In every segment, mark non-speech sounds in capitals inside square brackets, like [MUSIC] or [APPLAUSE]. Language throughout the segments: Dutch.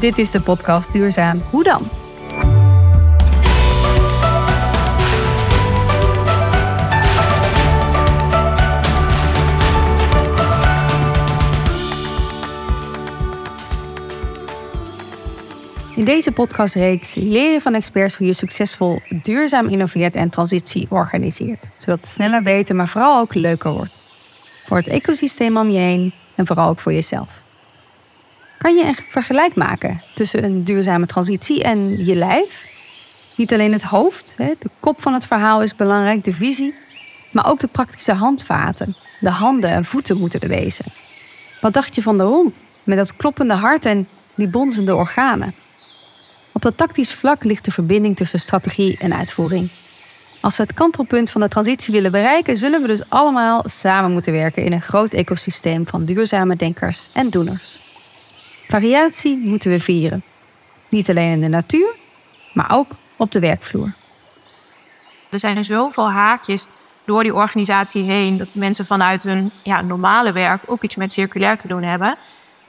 dit is de podcast Duurzaam Hoe dan? In deze podcastreeks leer je van experts hoe je succesvol duurzaam innoveert en transitie organiseert. Zodat het sneller, beter, maar vooral ook leuker wordt. Voor het ecosysteem om je heen en vooral ook voor jezelf. Kan je een vergelijk maken tussen een duurzame transitie en je lijf? Niet alleen het hoofd, de kop van het verhaal is belangrijk, de visie, maar ook de praktische handvaten. De handen en voeten moeten er wezen. Wat dacht je van de romp met dat kloppende hart en die bonzende organen? Op dat tactisch vlak ligt de verbinding tussen strategie en uitvoering. Als we het kantelpunt van de transitie willen bereiken, zullen we dus allemaal samen moeten werken in een groot ecosysteem van duurzame denkers en doeners. Variatie moeten we vieren. Niet alleen in de natuur, maar ook op de werkvloer. Er zijn zoveel haakjes door die organisatie heen dat mensen vanuit hun ja, normale werk ook iets met circulair te doen hebben.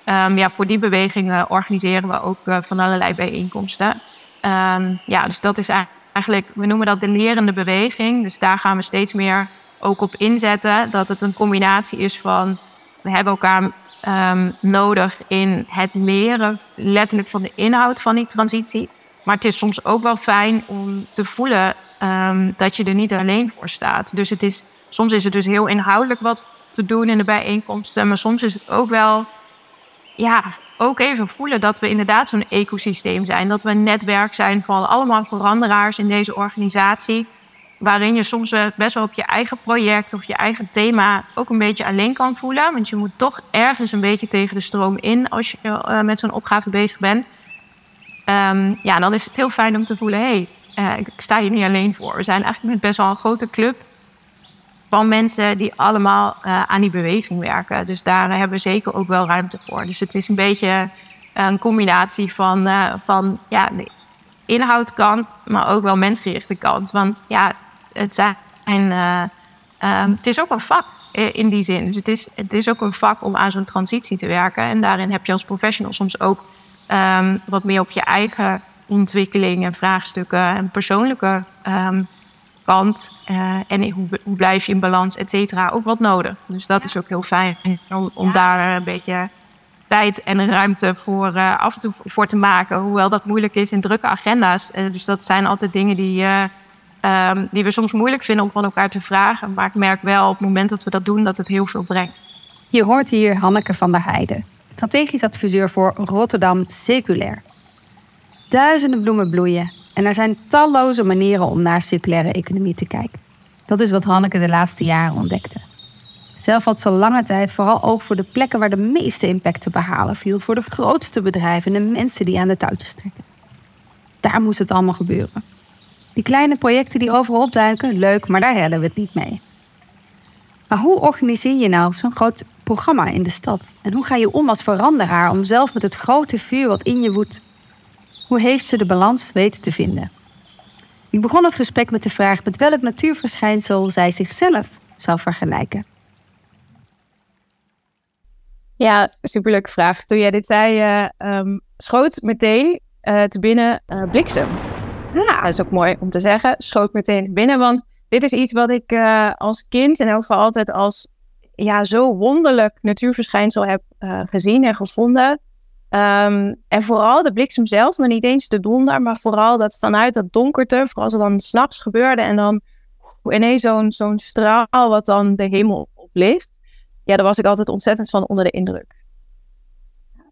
Um, ja, voor die bewegingen organiseren we ook uh, van allerlei bijeenkomsten. Um, ja, dus dat is eigenlijk, we noemen dat de lerende beweging. Dus daar gaan we steeds meer ook op inzetten. Dat het een combinatie is van, we hebben elkaar um, nodig in het leren, letterlijk van de inhoud van die transitie. Maar het is soms ook wel fijn om te voelen dat je er niet alleen voor staat. Dus het is, soms is het dus heel inhoudelijk wat te doen in de bijeenkomsten. Maar soms is het ook wel ja, ook even voelen dat we inderdaad zo'n ecosysteem zijn. Dat we een netwerk zijn van allemaal veranderaars in deze organisatie. Waarin je soms best wel op je eigen project of je eigen thema ook een beetje alleen kan voelen. Want je moet toch ergens een beetje tegen de stroom in als je uh, met zo'n opgave bezig bent. Um, ja, dan is het heel fijn om te voelen: hé, hey, uh, ik sta hier niet alleen voor. We zijn eigenlijk met best wel een grote club van mensen die allemaal aan die beweging werken. Dus daar hebben we zeker ook wel ruimte voor. Dus het is een beetje een combinatie van, van ja, de inhoudkant, maar ook wel mensgerichte kant. Want ja, het, zijn, um, het is ook een vak in die zin. Dus het is, het is ook een vak om aan zo'n transitie te werken. En daarin heb je als professional soms ook um, wat meer op je eigen ontwikkeling en vraagstukken en persoonlijke um, kant uh, en hoe, hoe, blijf je in balans, et cetera, ook wat nodig. Dus dat is ook heel fijn om, om daar een beetje tijd en ruimte voor uh, af en toe voor te maken. Hoewel dat moeilijk is in drukke agenda's. Uh, dus dat zijn altijd dingen die, um, die we soms moeilijk vinden om van elkaar te vragen. Maar ik merk wel op het moment dat we dat doen, dat het heel veel brengt. Je hoort hier Hanneke van der Heijden, strategisch adviseur voor Rotterdam Circulair. Duizenden bloemen bloeien en er zijn talloze manieren om naar circulaire economie te kijken. Dat is wat Hanneke de laatste jaren ontdekte. Zelf had ze lange tijd vooral oog voor de plekken waar de meeste impact te behalen viel, voor de grootste bedrijven en de mensen die aan de touwtjes trekken. Daar moest het allemaal gebeuren. Die kleine projecten die overal opduiken, leuk, maar daar redden we het niet mee. Maar hoe organiseer je nou zo'n groot programma in de stad? En hoe ga je om als veranderaar om zelf met het grote vuur wat in je woedt hoe heeft ze de balans weten te vinden? Ik begon het gesprek met de vraag met welk natuurverschijnsel zij zichzelf zou vergelijken. Ja, superleuke vraag. Toen jij dit zei, uh, schoot meteen uh, te binnen uh, bliksem. Ja, dat is ook mooi om te zeggen. Schoot meteen te binnen, want dit is iets wat ik als kind en ook altijd als ja, zo wonderlijk natuurverschijnsel heb gezien en gevonden. Um, en vooral de bliksem zelf, nog niet eens de donder, maar vooral dat vanuit dat donkerte, vooral als het dan s'nachts gebeurde en dan ineens zo'n straal wat dan de hemel oplicht. Ja, daar was ik altijd ontzettend van onder de indruk.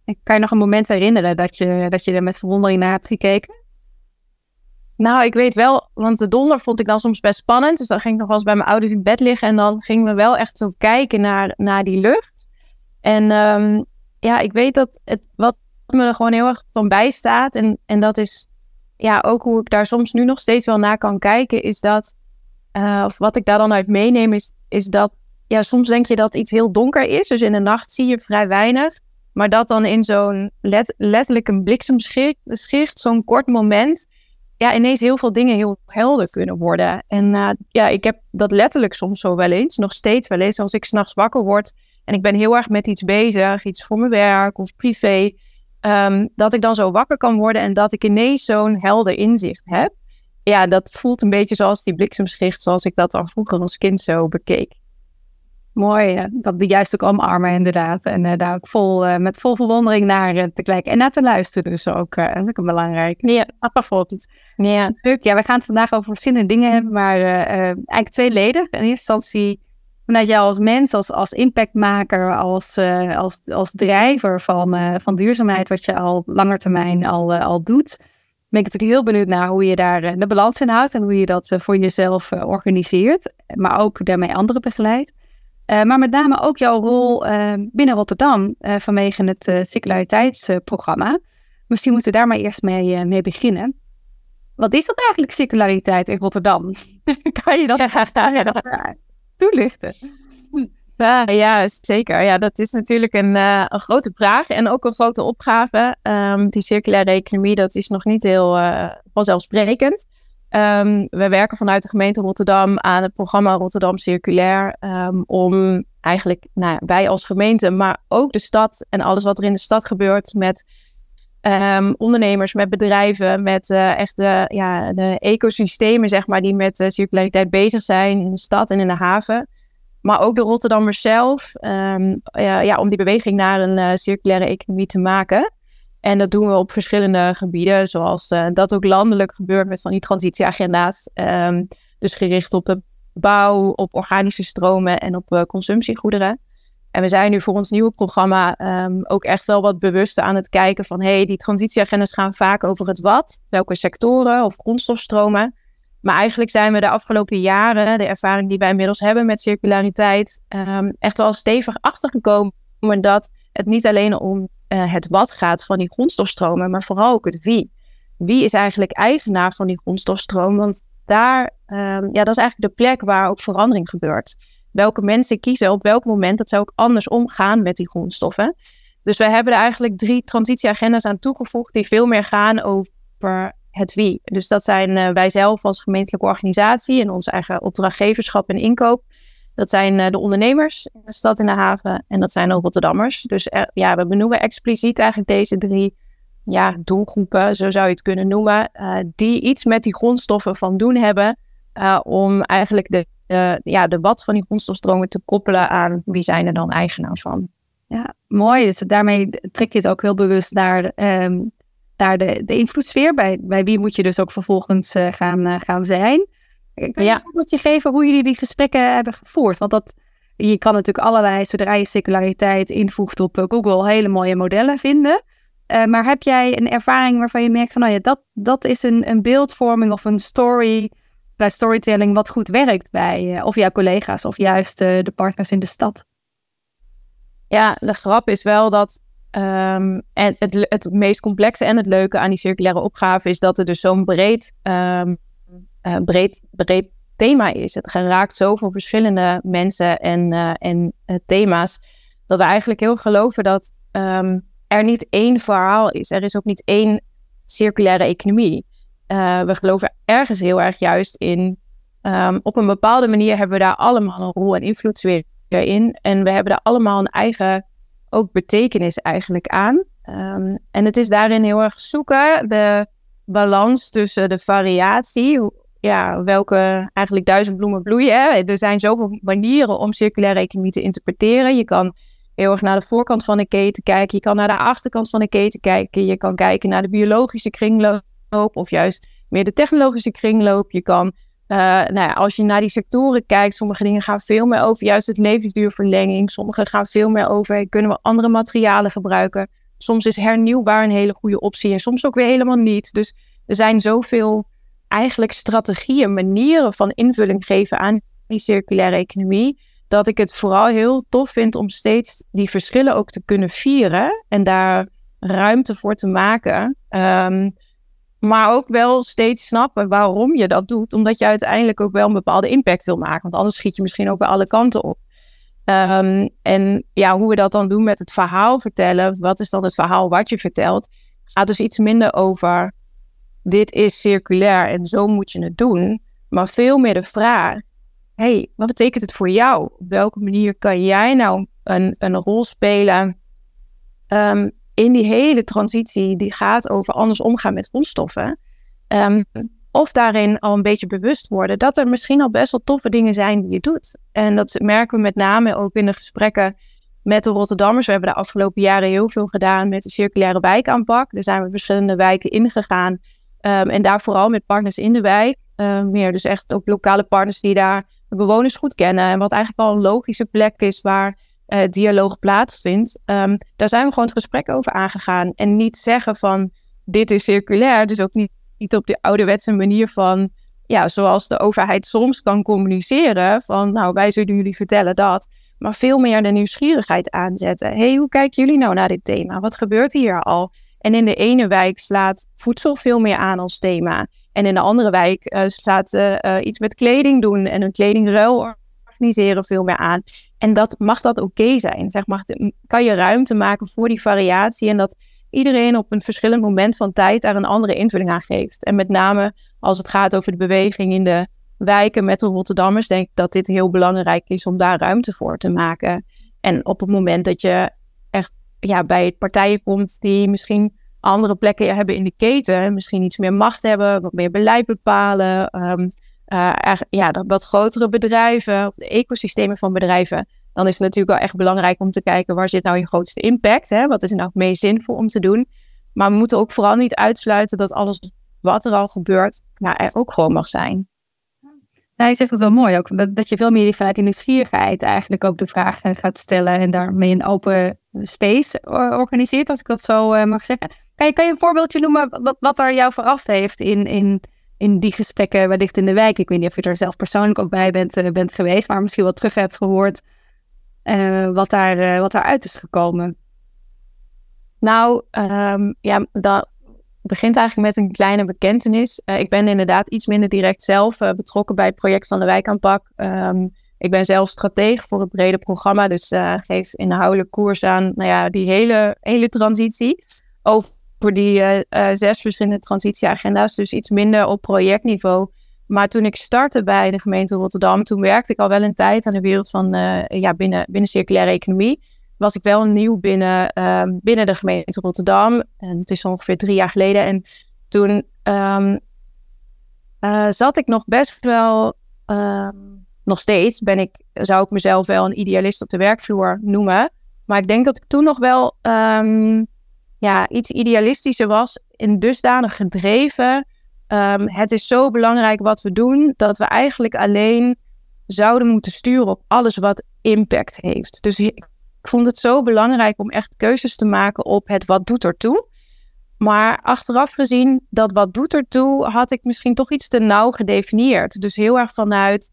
En kan je nog een moment herinneren dat je, dat je er met verwondering naar hebt gekeken? Nou, ik weet wel, want de donder vond ik dan soms best spannend. Dus dan ging ik nog wel eens bij mijn ouders in bed liggen en dan gingen we wel echt zo kijken naar, naar die lucht. En um, ja, ik weet dat het wat me er gewoon heel erg van bijstaat. En, en dat is ja, ook hoe ik daar soms nu nog steeds wel naar kan kijken. Is dat, uh, of wat ik daar dan uit meeneem, is, is dat ja, soms denk je dat iets heel donker is. Dus in de nacht zie je vrij weinig. Maar dat dan in zo'n let, letterlijk een bliksemschicht, zo'n kort moment, ja, ineens heel veel dingen heel helder kunnen worden. En uh, ja, ik heb dat letterlijk soms zo wel eens, nog steeds wel eens, als ik s'nachts wakker word en ik ben heel erg met iets bezig, iets voor mijn werk of privé. ehm, dat ik dan zo wakker kan worden en dat ik ineens zo'n helder inzicht heb. Ja, dat voelt een beetje zoals die bliksemschicht, zoals ik dat dan vroeger als kind zo bekeek. Mooi, dat die juist ook omarmen inderdaad. En uh, daar ook vol, uh, met vol verwondering naar uh, te kijken en naar te luisteren dus ook. dat is ook belangrijk. Ja. Bijvoorbeeld. Ja. Leuk. Ja, we gaan het vandaag over verschillende dingen hebben, maar eigenlijk tweeledig. In eerste instantie vanuit jou als mens, als, als impactmaker, als, als, als drijver van, van duurzaamheid, wat je al langer termijn al, al doet. Ben ik natuurlijk heel benieuwd naar hoe je daar de balans in houdt en hoe je dat voor jezelf organiseert, maar ook daarmee anderen begeleidt. Uh, maar met name ook jouw rol uh, binnen Rotterdam uh, vanwege het circulariteitsprogramma. Misschien moeten we daar maar eerst mee, mee beginnen. Wat is dat eigenlijk, circulariteit in Rotterdam? [LAUGHS] kan je dat, ja. [LAUGHS] toelichten? Ja, ja, zeker. Ja, dat is natuurlijk een, een grote vraag en ook een grote opgave. Um, die circulaire economie, dat is nog niet heel vanzelfsprekend. Um, we werken vanuit de gemeente Rotterdam aan het programma Rotterdam Circulair. Um, om eigenlijk nou, wij als gemeente, maar ook de stad en alles wat er in de stad gebeurt met um, ondernemers, met bedrijven, met uh, echt de, ja, de ecosystemen zeg maar, die met uh, circulariteit bezig zijn in de stad en in de haven. Maar ook de Rotterdammers zelf, ja, ja, om die beweging naar een uh, circulaire economie te maken. En dat doen we op verschillende gebieden, zoals uh, dat ook landelijk gebeurt met van die transitieagenda's. Um, dus gericht op de bouw, op organische stromen en op uh, consumptiegoederen. En we zijn nu voor ons nieuwe programma um, ook echt wel wat bewuster aan het kijken van hey, die transitieagendas gaan vaak over het wat, welke sectoren of grondstofstromen. Maar eigenlijk zijn we de afgelopen jaren, de ervaring die wij inmiddels hebben met circulariteit, um, echt wel stevig achtergekomen dat het niet alleen om uh, het wat gaat van die grondstofstromen, maar vooral ook het wie. Wie is eigenlijk eigenaar van die grondstofstroom? Want daar, um, ja, dat is eigenlijk de plek waar ook verandering gebeurt. Welke mensen kiezen op welk moment dat zou ook anders omgaan met die grondstoffen. Dus we hebben er eigenlijk drie transitieagenda's aan toegevoegd die veel meer gaan over het wie. Dus dat zijn uh, wij zelf als gemeentelijke organisatie en onze eigen opdrachtgeverschap en inkoop. Dat zijn uh, de ondernemers in de stad in de haven en dat zijn de Rotterdammers. Dus er, ja, we benoemen expliciet eigenlijk deze drie ja, doelgroepen, zo zou je het kunnen noemen, uh, die iets met die grondstoffen van doen hebben om eigenlijk de, ja, de wat van die grondstofstromen te koppelen aan wie zijn er dan eigenaar van. Ja, mooi. Dus daarmee trek je het ook heel bewust naar, um, naar de, de invloedssfeer. Bij, bij wie moet je dus ook vervolgens gaan, gaan zijn. Kun je ja. een voorbeeldje geven hoe jullie die gesprekken hebben gevoerd? Want dat, je kan natuurlijk allerlei, zodra je circulariteit invoegt op eh, Google, hele mooie modellen vinden. Uh, maar heb jij een ervaring waarvan je merkt van, nou ja, dat, dat is een, een beeldvorming of een story, bij storytelling wat goed werkt bij uh, of jouw collega's of juist uh, de partners in de stad? Ja, de grap is wel dat um, en het, het meest complexe en het leuke aan die circulaire opgave is dat er dus zo'n breed um, uh, breed, breed thema is. Het raakt zoveel verschillende mensen en, uh, en uh, thema's. Dat we eigenlijk heel geloven dat um, er niet één verhaal is. Er is ook niet één circulaire economie. we geloven ergens heel erg juist in. Um, op een bepaalde manier hebben we daar allemaal een rol en invloed weer in. En we hebben daar allemaal een eigen ook betekenis eigenlijk aan. Um, en het is daarin heel erg zoeken de balans tussen de variatie, ja, welke eigenlijk duizend bloemen bloeien. Er zijn zoveel manieren om circulaire economie te interpreteren. Je kan heel erg naar de voorkant van de keten kijken. Je kan naar de achterkant van de keten kijken. Je kan kijken naar de biologische kringloop of juist meer de technologische kringloop. Je kan, uh, nou ja, als je naar die sectoren kijkt, sommige dingen gaan veel meer over juist het levensduurverlenging. Sommige gaan veel meer over, kunnen we andere materialen gebruiken? Soms is hernieuwbaar een hele goede optie en soms ook weer helemaal niet. Dus er zijn zoveel eigenlijk strategieën, manieren van invulling geven aan die circulaire economie. Dat ik het vooral heel tof vind om steeds die verschillen ook te kunnen vieren en daar ruimte voor te maken. Um, maar ook wel steeds snappen waarom je dat doet. Omdat je uiteindelijk ook wel een bepaalde impact wil maken. Want anders schiet je misschien ook bij alle kanten op. Um, en ja, hoe we dat dan doen met het verhaal vertellen. Wat is dan het verhaal wat je vertelt? Gaat dus iets minder over dit is circulair en zo moet je het doen. Maar veel meer de vraag, hey, wat betekent het voor jou? Op welke manier kan jij nou een, een rol spelen um, in die hele transitie die gaat over anders omgaan met grondstoffen. Ehm, of daarin al een beetje bewust worden dat er misschien al best wel toffe dingen zijn die je doet. En dat merken we met name ook in de gesprekken met de Rotterdammers. We hebben de afgelopen jaren heel veel gedaan met de circulaire wijkaanpak. Daar zijn we verschillende wijken ingegaan. Um, en daar vooral met partners in de wijk. Um, meer dus echt ook lokale partners die daar de bewoners goed kennen. En wat eigenlijk al een logische plek is waar uh, dialoog plaatsvindt. Um, daar zijn we gewoon het gesprek over aangegaan. En niet zeggen van dit is circulair. Dus ook niet, niet op de ouderwetse manier van ja, zoals de overheid soms kan communiceren. Van nou, wij zullen jullie vertellen dat. Maar veel meer de nieuwsgierigheid aanzetten. hey, hoe kijken jullie nou naar dit thema? Wat gebeurt hier al? En in de ene wijk slaat voedsel veel meer aan als thema. En in de andere wijk uh, slaat uh, iets met kleding doen en een kledingruil organiseren veel meer aan. En dat mag dat oké zijn. Zeg maar, kan je ruimte maken voor die variatie en dat iedereen op een verschillend moment van tijd daar een andere invulling aan geeft. En met name als het gaat over de beweging in de wijken met de Rotterdammers, denk ik dat dit heel belangrijk is om daar ruimte voor te maken. En op het moment dat je echt ja, bij partijen komt die misschien andere plekken hebben in de keten, misschien iets meer macht hebben, wat meer beleid bepalen, um, uh, ja, wat grotere bedrijven, de ecosystemen van bedrijven, dan is het natuurlijk wel echt belangrijk om te kijken waar zit nou je grootste impact, hè? wat is nou het meest zinvol om te doen. Maar we moeten ook vooral niet uitsluiten dat alles wat er al gebeurt, nou, er ook gewoon mag zijn. Ja, je zegt het wel mooi ook. Dat, dat je veel meer vanuit die nieuwsgierigheid eigenlijk ook de vragen gaat stellen en daarmee een open space organiseert, als ik dat zo uh, mag zeggen. Kan je, kan je een voorbeeldje noemen wat, wat er jou verrast heeft in, in, in die gesprekken wellicht in de wijk? Ik weet niet of je er zelf persoonlijk ook bij bent, uh, bent geweest, maar misschien wat terug hebt gehoord uh, wat, daar, wat daaruit is gekomen. Nou, um, ja, dat, begint eigenlijk met een kleine bekentenis. Uh, ik ben inderdaad iets minder direct zelf uh, betrokken bij het project van de wijkaanpak. Um, ik ben zelf strateeg voor het brede programma, dus uh, geef inhoudelijk koers aan nou ja, die hele, hele transitie. Over die zes verschillende transitieagenda's, dus iets minder op projectniveau. Maar toen ik startte bij de gemeente Rotterdam, toen werkte ik al wel een tijd aan de wereld van ja, binnen, binnen circulaire economie was ik wel nieuw binnen, uh, binnen de gemeente Rotterdam. En het is ongeveer drie jaar geleden. En toen um, uh, zat ik nog best wel, uh, nog steeds ben ik, zou ik mezelf wel een idealist op de werkvloer noemen. Maar ik denk dat ik toen nog wel ja, iets idealistischer was. In dusdanig gedreven. Het is zo belangrijk wat we doen, dat we eigenlijk alleen zouden moeten sturen op alles wat impact heeft. Dus ik vond het zo belangrijk om echt keuzes te maken op het wat doet ertoe. Maar achteraf gezien, dat wat doet ertoe, had ik misschien toch iets te nauw gedefinieerd. Dus heel erg vanuit,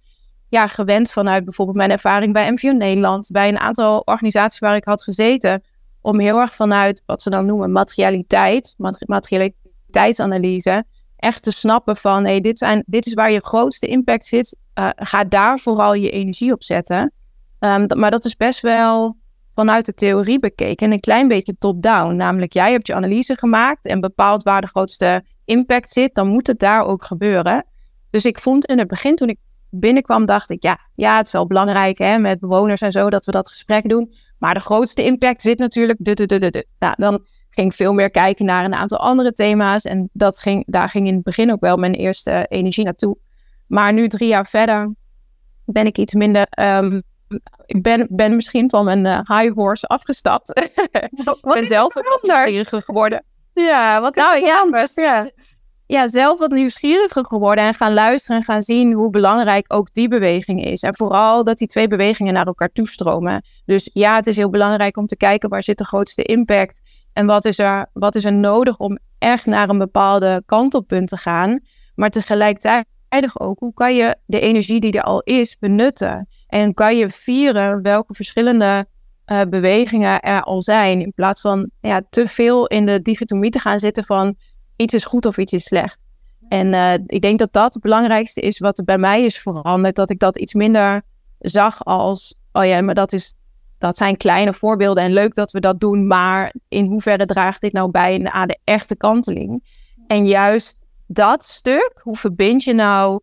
ja, gewend vanuit bijvoorbeeld mijn ervaring bij MVO Nederland, bij een aantal organisaties waar ik had gezeten, om heel erg vanuit wat ze dan noemen materialiteit, materialiteitsanalyse, echt te snappen van, hey, dit, zijn, dit is waar je grootste impact zit, uh, ga daar vooral je energie op zetten. Um, maar dat is best wel vanuit de theorie bekeken en een klein beetje top-down. Namelijk, jij hebt je analyse gemaakt en bepaalt waar de grootste impact zit, dan moet het daar ook gebeuren. Dus ik vond in het begin, toen ik binnenkwam, dacht ik, ja, ja het is wel belangrijk hè, met bewoners en zo, dat we dat gesprek doen. Maar de grootste impact zit natuurlijk, de, de, de, de. Nou, dan ging ik veel meer kijken naar een aantal andere thema's. En dat ging, daar ging in het begin ook wel mijn eerste energie naartoe. Maar nu, drie jaar verder, ben ik iets minder um, ik ben, ben misschien van mijn uh, high horse afgestapt. [LAUGHS] ik ben zelf wat nieuwsgieriger geworden. Ja, wat nou, ja, ja. ja, zelf wat nieuwsgieriger geworden en gaan luisteren en gaan zien hoe belangrijk ook die beweging is. En vooral dat die twee bewegingen naar elkaar toestromen. Dus ja, het is heel belangrijk om te kijken waar zit de grootste impact en wat is er, wat is er nodig om echt naar een bepaalde kantelpunt te gaan. Maar tegelijkertijd ook, hoe kan je de energie die er al is benutten? En kan je vieren welke verschillende uh, bewegingen er al zijn. In plaats van ja, te veel in de dichotomie te gaan zitten van iets is goed of iets is slecht. En uh, ik denk dat dat het belangrijkste is wat bij mij is veranderd. Dat ik dat iets minder zag als, oh ja, maar dat, is, dat zijn kleine voorbeelden en leuk dat we dat doen. Maar in hoeverre draagt dit nou bij aan de echte kanteling? En juist dat stuk, hoe verbind je nou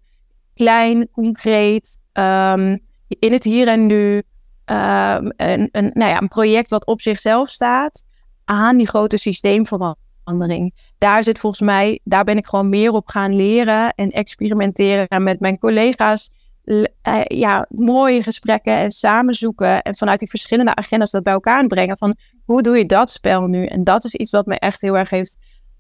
klein, concreet, um, in het hier en nu, um, een, nou een project wat op zichzelf staat, aan die grote systeemverandering. Daar zit volgens mij, daar ben ik gewoon meer op gaan leren en experimenteren met mijn collega's. Uh, ja, mooie gesprekken en samenzoeken. En vanuit die verschillende agendas dat bij elkaar brengen. Van hoe doe je dat spel nu? En dat is iets wat me echt heel erg heeft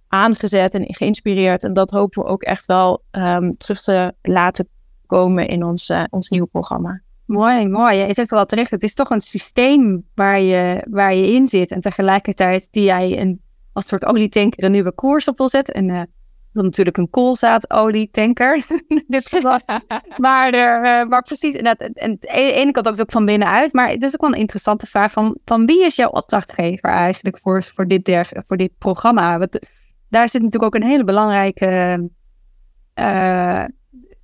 aangezet en geïnspireerd. En dat hopen we ook echt wel um, terug te laten komen in ons, uh, ons nieuwe programma. Mooi, mooi. Je zegt al terecht, het is toch een systeem waar je, waar je in zit. En tegelijkertijd die jij een, als soort olietanker een nieuwe koers op wil zetten. En uh, natuurlijk een koolzaadolietanker. [LAUGHS] [LAUGHS] maar, er, uh, maar precies, en, dat, en de ene kant ook van binnenuit. Maar het is ook wel een interessante vraag van, van wie is jouw opdrachtgever eigenlijk voor, voor, dit, voor dit programma? Want daar zit natuurlijk ook een hele belangrijke... Uh,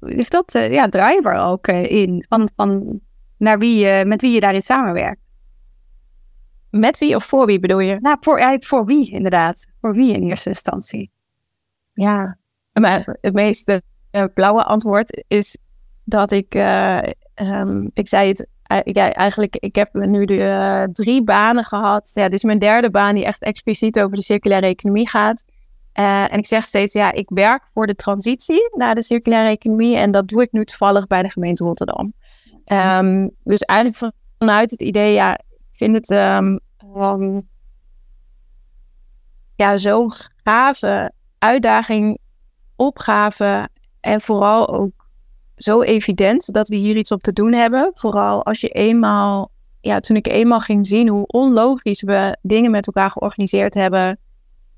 is dat uh, ja, driver ook uh, in. Van, van naar wie je, met wie je daarin samenwerkt. Met wie of voor wie bedoel je? Nou, voor, ja, voor wie inderdaad. Voor wie in eerste instantie. Ja, maar het meest blauwe antwoord is dat ik, um, ik zei het ja, eigenlijk, ik heb nu de, drie banen gehad. Ja, dit is mijn derde baan die echt expliciet over de circulaire economie gaat. Uh, en ik zeg steeds, ja, ik werk voor de transitie naar de circulaire economie. En dat doe ik nu toevallig bij de gemeente Rotterdam. Um, dus eigenlijk vanuit het idee, ja, ik vind het um, um, ja, zo'n gave uitdaging, opgave. En vooral ook zo evident dat we hier iets op te doen hebben. Vooral als je eenmaal, ja, toen ik eenmaal ging zien hoe onlogisch we dingen met elkaar georganiseerd hebben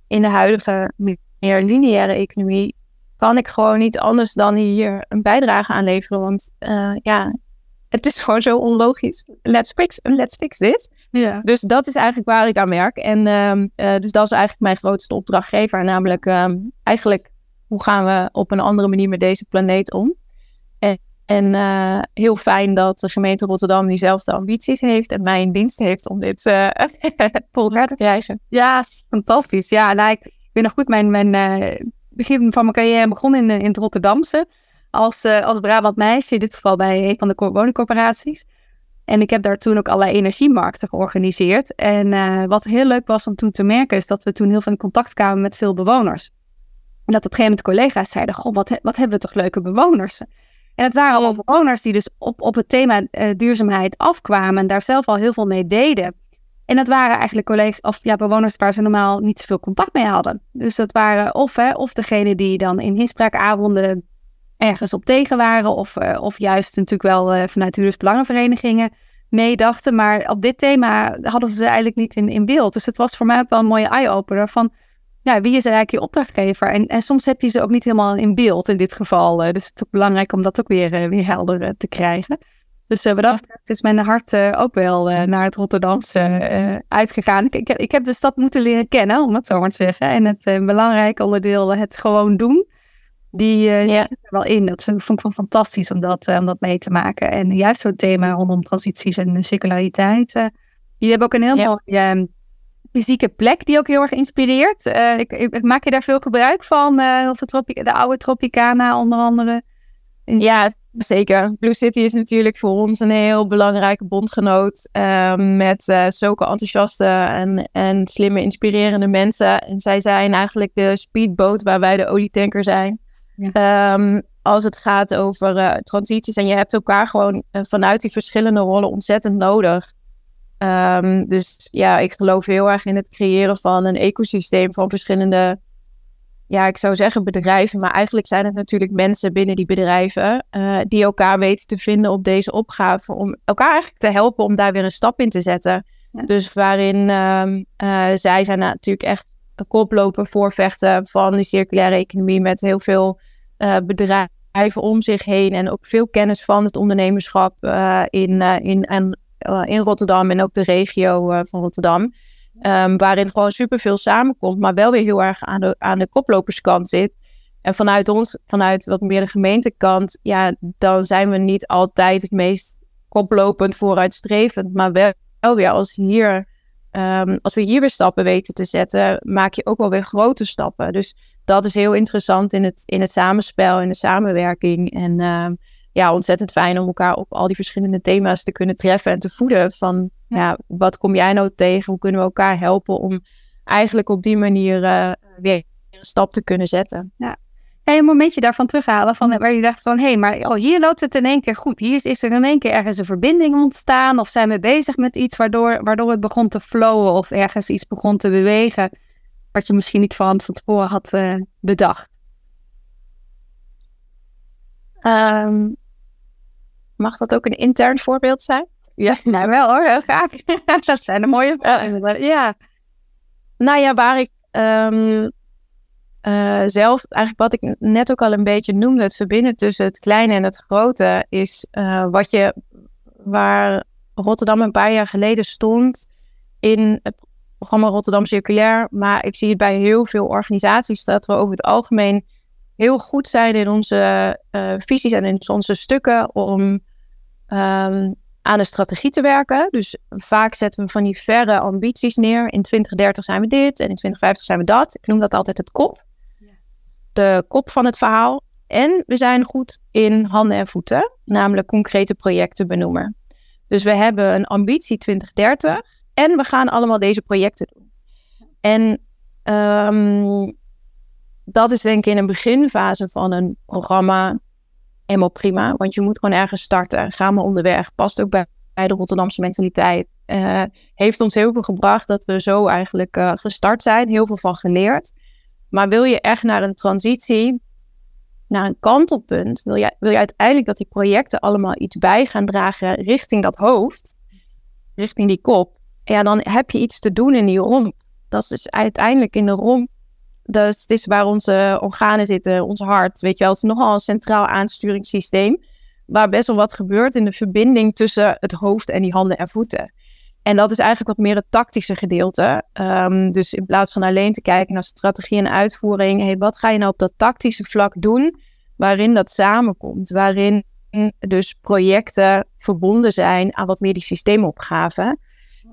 in de huidige meer lineaire economie kan ik gewoon niet anders dan hier een bijdrage aan leveren. Want uh, ja, het is [LAUGHS] gewoon zo onlogisch. Let's fix, let's fix this. Ja. Dus dat is eigenlijk waar ik aan werk. En uh, uh, dus dat is eigenlijk mijn grootste opdrachtgever. Namelijk um, eigenlijk hoe gaan we op een andere manier met deze planeet om. En, uh, heel fijn dat de gemeente Rotterdam diezelfde ambities heeft en mij in dienst heeft om dit uh, voor elkaar te krijgen. Ja, fantastisch. Ja, nou, ik weet nog goed, mijn, mijn uh, begin van mijn carrière begon in, in het Rotterdamse als, als Brabant meisje, in dit geval bij een van de woningcorporaties. En ik heb daar toen ook allerlei energiemarkten georganiseerd. En wat heel leuk was om toen te merken, is dat we toen heel veel in contact kwamen met veel bewoners. En dat op een gegeven moment collega's zeiden, goh, wat, wat hebben we toch leuke bewoners. En het waren allemaal bewoners die dus op, op het thema uh, duurzaamheid afkwamen en daar zelf al heel veel mee deden. En dat waren eigenlijk collega's of ja, bewoners waar ze normaal niet zoveel contact mee hadden. Dus dat waren of, hè, of degene die dan in inspraakavonden ergens op tegen waren, of, uh, of juist natuurlijk wel uh, vanuit huurdersbelangenverenigingen meedachten. Maar op dit thema hadden ze ze eigenlijk niet in, in beeld. Dus het was voor mij ook wel een mooie eye-opener van ja, wie is eigenlijk je opdrachtgever? En, en soms heb je ze ook niet helemaal in beeld in dit geval. Uh, dus het is ook belangrijk om dat ook weer, weer helder te krijgen. Dus uh, wat dat betreft is mijn hart uh, ook wel uh, naar het Rotterdamse uitgegaan. Ik, ik, ik, heb de stad moeten leren kennen, om het zo maar te zeggen. En het belangrijke onderdeel, het gewoon doen, die, ja. zit er wel in. Dat vond ik wel fantastisch om dat, om dat mee te maken. En juist zo'n thema rondom transities en circulariteit. die hebben ook een heel ja. mooi fysieke plek die ook heel erg inspireert. Ik, ik, maak je daar veel gebruik van? of de, de oude Tropicana onder andere? Ja, Zeker. Blue City is natuurlijk voor ons een heel belangrijke bondgenoot. Uh, met uh, zulke enthousiaste en, en slimme, inspirerende mensen. En zij zijn eigenlijk de speedboot waar wij de olietanker zijn. Ja. Um, als het gaat over uh, transities. En je hebt elkaar gewoon uh, vanuit die verschillende rollen ontzettend nodig. Um, dus ja, ik geloof heel erg in het creëren van een ecosysteem van verschillende ja, ik zou zeggen bedrijven, maar eigenlijk zijn het natuurlijk mensen binnen die bedrijven uh, die elkaar weten te vinden op deze opgave. Om elkaar eigenlijk te helpen om daar weer een stap in te zetten. Dus waarin um, uh, zij zijn natuurlijk echt een koploper voorvechten van die circulaire economie met heel veel uh, bedrijven om zich heen en ook veel kennis van het ondernemerschap in, in, en, in Rotterdam en ook de regio van Rotterdam. Um, waarin gewoon superveel samenkomt, maar wel weer heel erg aan de, aan de koploperskant zit. En vanuit ons, vanuit wat meer de gemeentekant, ja, dan zijn we niet altijd het meest koplopend vooruitstrevend. Maar wel, wel weer als, hier, um, als we hier weer stappen weten te zetten, maak je ook wel weer grote stappen. Dus dat is heel interessant in het, in het samenspel, in de samenwerking. En um, ja, ontzettend fijn om elkaar op al die verschillende thema's te kunnen treffen en te voeden. Van ja, wat kom jij nou tegen? Hoe kunnen we elkaar helpen om eigenlijk op die manier uh, weer een stap te kunnen zetten. Ja. Je een momentje daarvan terughalen van waar je dacht van hé, hey, maar oh, hier loopt het in één keer goed. Hier is, is er in één keer ergens een verbinding ontstaan of zijn we bezig met iets waardoor, waardoor het begon te flowen of ergens iets begon te bewegen wat je misschien niet van tevoren had uh, bedacht. Um, mag dat ook een intern voorbeeld zijn? Ja, [LAUGHS] nou wel hoor, heel graag. [LAUGHS] dat zijn de mooie vragen. Ja. Nou ja, waar ik um, uh, zelf, eigenlijk wat ik net ook al een beetje noemde, het verbinden tussen het kleine en het grote, is uh, wat je, waar Rotterdam een paar jaar geleden stond in het programma Rotterdam Circulair, maar ik zie het bij heel veel organisaties dat we over het algemeen heel goed zijn in onze uh, visies en in onze stukken om um, aan een strategie te werken. Dus vaak zetten we van die verre ambities neer. In 2030 zijn we dit en in 2050 zijn we dat. Ik noem dat altijd het kop. De kop van het verhaal. En we zijn goed in handen en voeten, namelijk concrete projecten benoemen. Dus we hebben een ambitie 2030 en we gaan allemaal deze projecten doen. En um, dat is denk ik in een beginfase van een programma helemaal prima. Want je moet gewoon ergens starten. Ga maar onderweg. Past ook bij, de Rotterdamse mentaliteit. Uh, heeft ons heel veel gebracht dat we zo eigenlijk uh, gestart zijn. Heel veel van geleerd. Maar wil je echt naar een transitie, naar een kantelpunt, wil je, wil je uiteindelijk dat die projecten allemaal iets bij gaan dragen richting dat hoofd, richting die kop, ja, dan heb je iets te doen in die romp. Dat is uiteindelijk in de romp. Dat is waar onze organen zitten, ons hart. Weet je wel, het is nogal een centraal aansturingssysteem. Waar best wel wat gebeurt in de verbinding tussen het hoofd en die handen en voeten. En dat is eigenlijk wat meer het tactische gedeelte. Um, dus in plaats van alleen te kijken naar strategie en uitvoering, hey, wat ga je nou op dat tactische vlak doen, waarin dat samenkomt, waarin dus projecten verbonden zijn aan wat meer die systeemopgaven.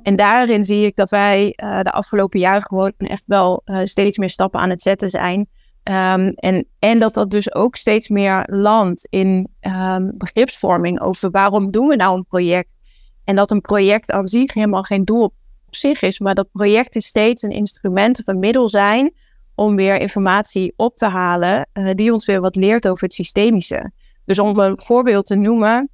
En daarin zie ik dat wij uh, de afgelopen jaren gewoon echt wel uh, steeds meer stappen aan het zetten zijn. Um, en, en dat dat dus ook steeds meer landt in um, begripsvorming over waarom doen we nou een project en dat een project aan zich helemaal geen doel op zich is, maar dat projecten steeds een instrument of een middel zijn om weer informatie op te halen uh, die ons weer wat leert over het systemische. Dus om een voorbeeld te noemen,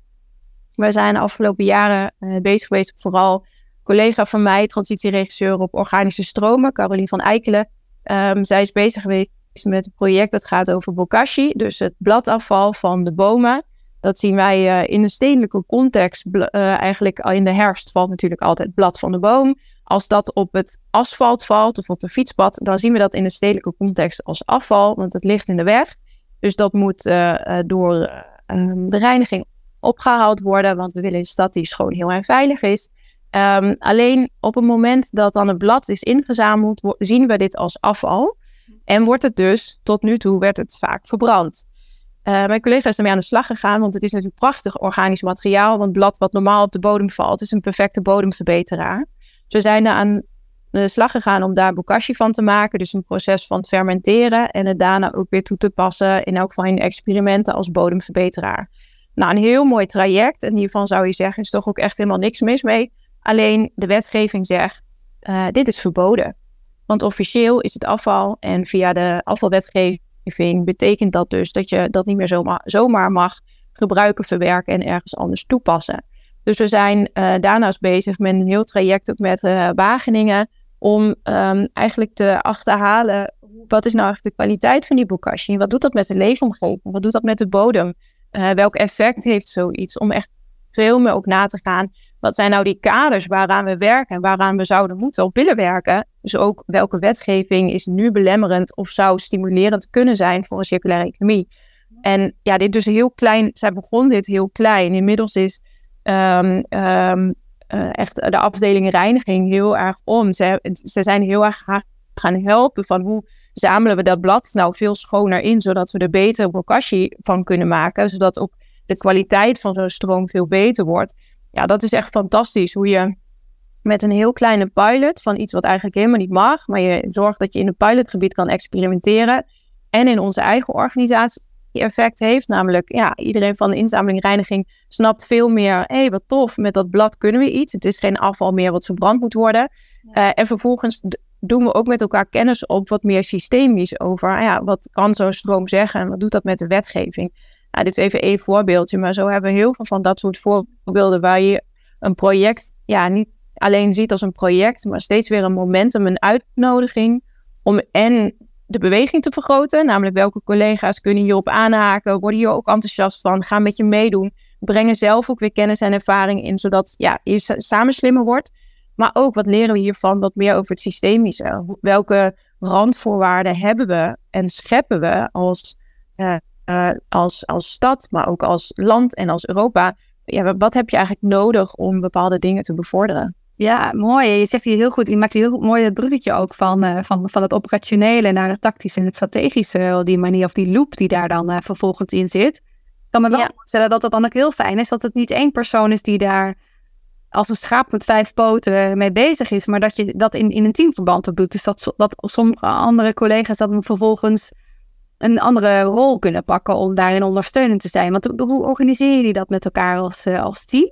wij zijn de afgelopen jaren bezig geweest, vooral collega van mij, transitieregisseur op organische stromen, Caroline van Eikelen. Um, zij is bezig geweest met een project dat gaat over bokashi, dus het bladafval van de bomen. Dat zien wij uh, in een stedelijke context. Uh, eigenlijk in de herfst valt natuurlijk altijd blad van de boom. Als dat op het asfalt valt of op een fietspad, dan zien we dat in de stedelijke context als afval, want het ligt in de weg. Dus dat moet uh, door ehm, de reiniging opgehaald worden, want we willen een stad die schoon, heel en veilig is. Um, alleen op het moment dat dan het blad is ingezameld, zien we dit als afval. En wordt het dus, tot nu toe, werd het vaak verbrand. Uh, mijn collega is ermee aan de slag gegaan, want het is natuurlijk prachtig organisch materiaal. Want blad wat normaal op de bodem valt, is een perfecte bodemverbeteraar. Dus we zijn er aan de slag gegaan om daar bokashi van te maken. Dus een proces van het fermenteren en het daarna ook weer toe te passen. In elk geval in experimenten als bodemverbeteraar. Nou, een heel mooi traject. En hiervan zou je zeggen, is toch ook echt helemaal niks mis mee. Alleen de wetgeving zegt, uh, dit is verboden. Want officieel is het afval en via de afvalwetgeving betekent dat dus dat je dat niet meer zomaar, zomaar mag gebruiken, verwerken en ergens anders toepassen. Dus we zijn uh, daarnaast bezig met een heel traject ook met uh, Wageningen om um, eigenlijk te achterhalen wat is nou eigenlijk de kwaliteit van die bokashi? Wat doet dat met de leefomgeving? Wat doet dat met de bodem? Welk effect heeft zoiets? Om echt veel meer ook na te gaan. Wat zijn nou die kaders waaraan we werken en waaraan we zouden moeten of willen werken? Dus ook welke wetgeving is nu belemmerend of zou stimulerend kunnen zijn voor een circulaire economie? En ja, dit dus heel klein. Zij begon dit heel klein. Inmiddels is um, um, uh, echt de afdeling reiniging heel erg om. Ze, ze zijn heel erg gaan helpen van hoe zamelen we dat blad nou veel schoner in, zodat we er beter bokashi van kunnen maken, zodat ook de kwaliteit van zo'n stroom veel beter wordt. Ja, dat is echt fantastisch hoe je met een heel kleine pilot van iets wat eigenlijk helemaal niet mag, maar je zorgt dat je in een pilotgebied kan experimenteren en in onze eigen organisatie effect heeft. Namelijk, ja, iedereen van de inzameling reiniging snapt veel meer. Hé, hey, wat tof, met dat blad kunnen we iets. Het is geen afval meer wat verbrand moet worden. Uh, en vervolgens doen we ook met elkaar kennis op, wat meer systemisch over ja, wat kan zo'n stroom zeggen en wat doet dat met de wetgeving. Nou, dit is even één voorbeeldje, maar zo hebben we heel veel van dat soort voorbeelden waar je een project ja, niet alleen ziet als een project, maar steeds weer een momentum, een uitnodiging om en de beweging te vergroten, namelijk welke collega's kunnen hierop aanhaken, worden hier ook enthousiast van, gaan met je meedoen, brengen zelf ook weer kennis en ervaring in, zodat ja, je samen slimmer wordt. Maar ook wat leren we hiervan, wat meer over het systemische. Welke randvoorwaarden hebben we en scheppen we als, uh, uh, als, als stad, maar ook als land en als Europa? Ja, wat heb je eigenlijk nodig om bepaalde dingen te bevorderen? Ja, mooi. Je zegt hier heel goed, je maakt hier heel mooi het bruggetje ook van, uh, van, van het operationele naar het tactische en het strategische, die manier of die loop die daar dan uh, vervolgens in zit. Ik kan me wel ja. voorstellen dat het dan ook heel fijn is dat het niet één persoon is die daar als een schaap met vijf poten mee bezig is, maar dat je dat in, in een teamverband ook doet. Dus dat, dat sommige andere collega's dan vervolgens een andere rol kunnen pakken om daarin ondersteunend te zijn. Want hoe organiseer je dat met elkaar als, uh, als team?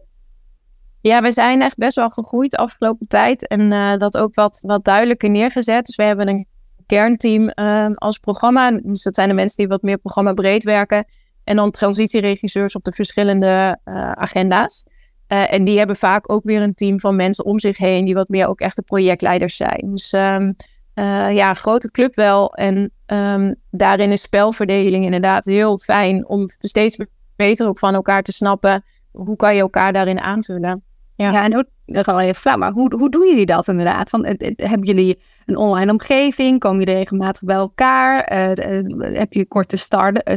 Ja, we zijn echt best wel gegroeid de afgelopen tijd en uh, dat ook wat, wat duidelijker neergezet. Dus we hebben een kernteam uh, als programma. Dus dat zijn de mensen die wat meer programma breed werken. En dan transitieregisseurs op de verschillende agenda's. Uh, en die hebben vaak ook weer een team van mensen om zich heen, die wat meer ook echte projectleiders zijn. Dus um, uh, ja, grote club wel. En um, daarin is spelverdeling inderdaad heel fijn om steeds beter ook van elkaar te snappen. Hoe kan je elkaar daarin aanvullen? Ja, ja en hoe, dat flauw, maar hoe, hoe doen jullie dat inderdaad? Van, hebben jullie een online omgeving? Komen jullie regelmatig bij elkaar? Uh, heb je korte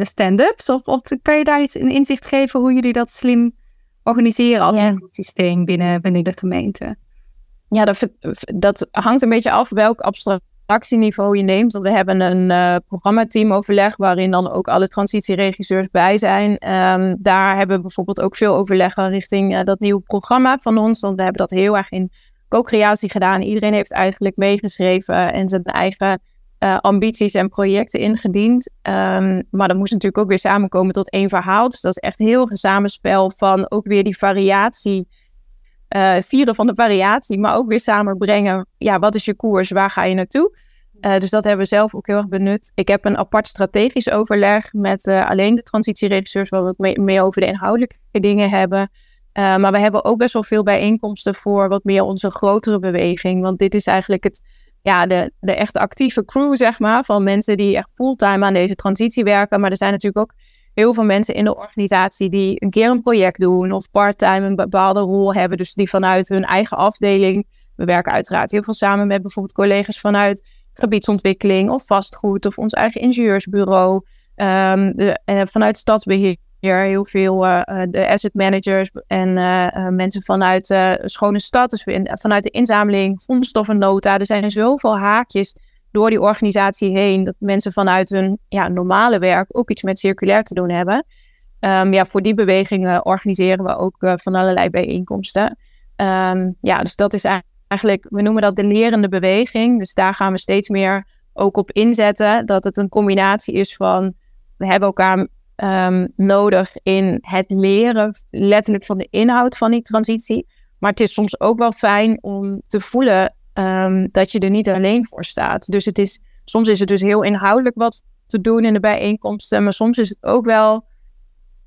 stand-ups? Of, of kan je daar iets een inzicht geven hoe jullie dat slim organiseren als een systeem binnen, binnen de gemeente? Ja, dat, dat hangt een beetje af welk abstractieniveau je neemt. Want we hebben een uh, programmateamoverleg waarin dan ook alle transitieregisseurs bij zijn. Um, daar hebben we bijvoorbeeld ook veel overleg richting uh, dat nieuwe programma van ons. Want we hebben dat heel erg in co-creatie gedaan. Iedereen heeft eigenlijk meegeschreven en zijn eigen uh, ambities en projecten ingediend. Um, maar dat moest natuurlijk ook weer samenkomen tot één verhaal. Dus dat is echt heel een samenspel van ook weer die variatie. Uh, vieren van de variatie, maar ook weer samenbrengen. Ja, wat is je koers? Waar ga je naartoe? Uh, dus dat hebben we zelf ook heel erg benut. Ik heb een apart strategisch overleg met alleen de transitieregisseurs, waar we het mee, mee, over de inhoudelijke dingen hebben. maar we hebben ook best wel veel bijeenkomsten voor wat meer onze grotere beweging. Want dit is eigenlijk het, ja, de, de echte actieve crew, zeg maar, van mensen die echt fulltime aan deze transitie werken. Maar er zijn natuurlijk ook heel veel mensen in de organisatie die een keer een project doen of parttime een bepaalde rol hebben. Dus die vanuit hun eigen afdeling. We werken uiteraard heel veel samen met bijvoorbeeld collega's vanuit gebiedsontwikkeling of vastgoed of ons eigen ingenieursbureau. De, en vanuit stadsbeheer heel veel uh, de asset managers en mensen vanuit Schone Stad, dus vanuit de inzameling, grondstoffennota. Er zijn zoveel haakjes door die organisatie heen dat mensen vanuit hun ja, normale werk ook iets met circulair te doen hebben. Um, ja, voor die bewegingen organiseren we ook van allerlei bijeenkomsten. Um, ja, dus dat is eigenlijk, we noemen dat de lerende beweging. Dus daar gaan we steeds meer ook op inzetten. Dat het een combinatie is van, we hebben elkaar um, nodig in het leren, letterlijk van de inhoud van die transitie. Maar het is soms ook wel fijn om te voelen um, dat je er niet alleen voor staat. Dus het is, soms is het dus heel inhoudelijk wat te doen in de bijeenkomsten. Maar soms is het ook wel,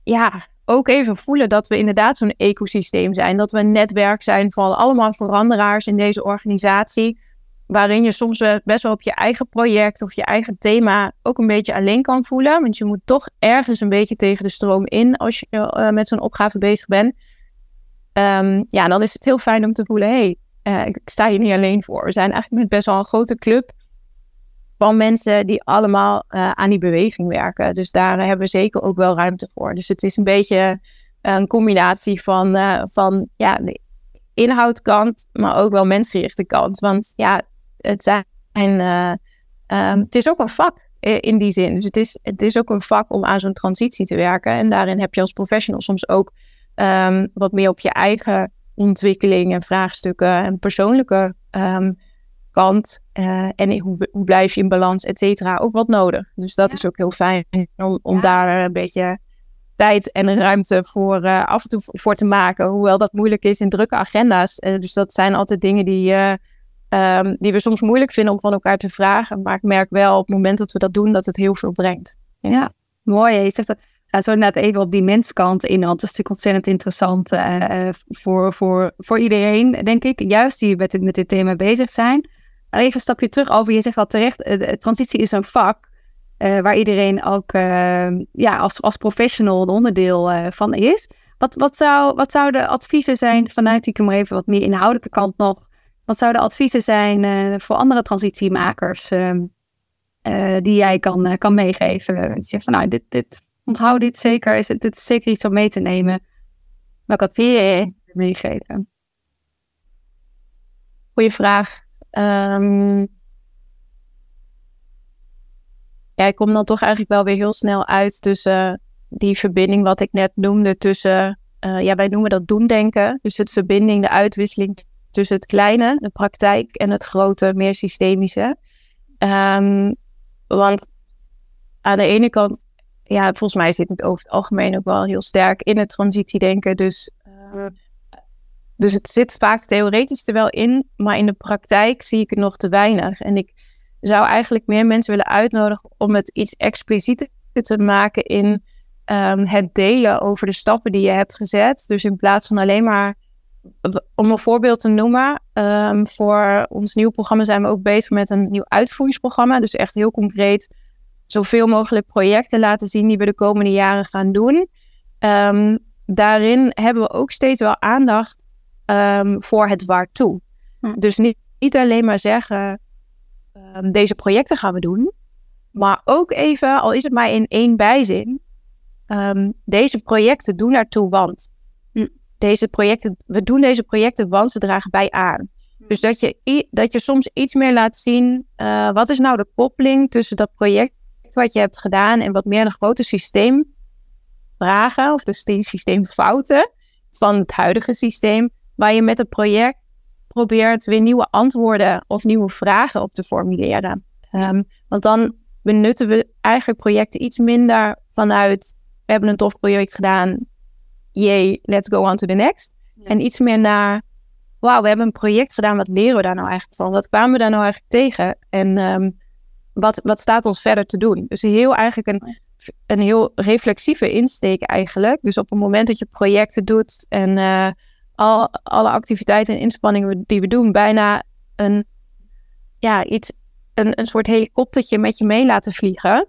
ja, ook even voelen dat we inderdaad zo'n ecosysteem zijn. Dat we een netwerk zijn van allemaal veranderaars in deze organisatie waarin je soms best wel op je eigen project of je eigen thema ook een beetje alleen kan voelen. Want je moet toch ergens een beetje tegen de stroom in als je uh, met zo'n opgave bezig bent. Um, ja, dan is het heel fijn om te voelen, hey, uh, ik sta hier niet alleen voor. We zijn eigenlijk met best wel een grote club van mensen die allemaal uh, aan die beweging werken. Dus daar hebben we zeker ook wel ruimte voor. Dus het is een beetje een combinatie van, van ja, de inhoudkant, maar ook wel mensgerichte kant. Want ja, het zijn. Um, het is ook een vak in die zin. Dus het is, het is ook een vak om aan zo'n transitie te werken. En daarin heb je als professional soms ook um, wat meer op je eigen ontwikkeling en vraagstukken en persoonlijke um, kant. Uh, en hoe, hoe blijf je in balans, et cetera, ook wat nodig. Dus dat is ook heel fijn om, om ja. daar een beetje tijd en ruimte voor uh, af en toe voor te maken. Hoewel dat moeilijk is in drukke agenda's. Uh, dus dat zijn altijd dingen die ehm, die we soms moeilijk vinden om van elkaar te vragen. Maar ik merk wel op het moment dat we dat doen, dat het heel veel brengt. Ja, mooi. Je zegt dat. Zo net even op die menskant in, want dat is natuurlijk ontzettend interessant uh, voor, voor, voor iedereen, denk ik. Juist die met, met dit thema bezig zijn. Even een stapje terug over, je zegt al terecht, uh, transitie is een vak. Waar iedereen ook ja, als, als professional een onderdeel van is. Wat, wat, zou, wat zouden adviezen zijn vanuit die, maar even wat meer inhoudelijke kant nog. Wat zouden adviezen zijn voor andere transitiemakers ehm, die jij kan, kan meegeven? Je zegt van nou, dit, dit onthoud dit zeker. Is het, dit is zeker iets om mee te nemen. Welk advies je meegeven? Goeie vraag. Um, ja, ik kom dan toch eigenlijk wel weer heel snel uit tussen die verbinding wat ik net noemde tussen, uh, ja, wij noemen dat doendenken. Dus het verbinding, de uitwisseling tussen het kleine, de praktijk en het grote, meer systemische. Um, want aan de ene kant ja, volgens mij zit het over het algemeen ook wel heel sterk in het transitiedenken. Dus, uh, dus het zit vaak theoretisch er wel in, maar in de praktijk zie ik het nog te weinig. En ik zou eigenlijk meer mensen willen uitnodigen om het iets explicieter te maken in um, het delen over de stappen die je hebt gezet. Dus in plaats van alleen maar, om een voorbeeld te noemen, um, voor ons nieuw programma zijn we ook bezig met een nieuw uitvoeringsprogramma. Dus echt heel concreet zoveel mogelijk projecten laten zien die we de komende jaren gaan doen. Um, daarin hebben we ook steeds wel aandacht um, voor het waartoe. Hm. Dus niet, niet, alleen maar zeggen, um, deze projecten gaan we doen. Maar ook even, al is het maar in één bijzin, deze projecten doen ertoe, want. Hm. Deze projecten, we doen deze projecten, want ze dragen bij aan. Dus dat je, dat je soms iets meer laat zien, uh, wat is nou de koppeling tussen dat project wat je hebt gedaan en wat meer de grote systeemvragen of de systeemfouten van het huidige systeem, waar je met het project probeert weer nieuwe antwoorden of nieuwe vragen op te formuleren. Um, want dan benutten we eigenlijk projecten iets minder vanuit we hebben een tof project gedaan, yay, let's go on to the next. En iets meer naar wauw, we hebben een project gedaan, wat leren we daar nou eigenlijk van? Wat kwamen we daar nou eigenlijk tegen? En um, wat, wat staat ons verder te doen? Dus heel eigenlijk een, een heel reflexieve insteek eigenlijk. Dus op het moment dat je projecten doet en uh, al, alle activiteiten en inspanningen die we doen, bijna een, ja, iets, een, een soort helikoptertje met je mee laten vliegen.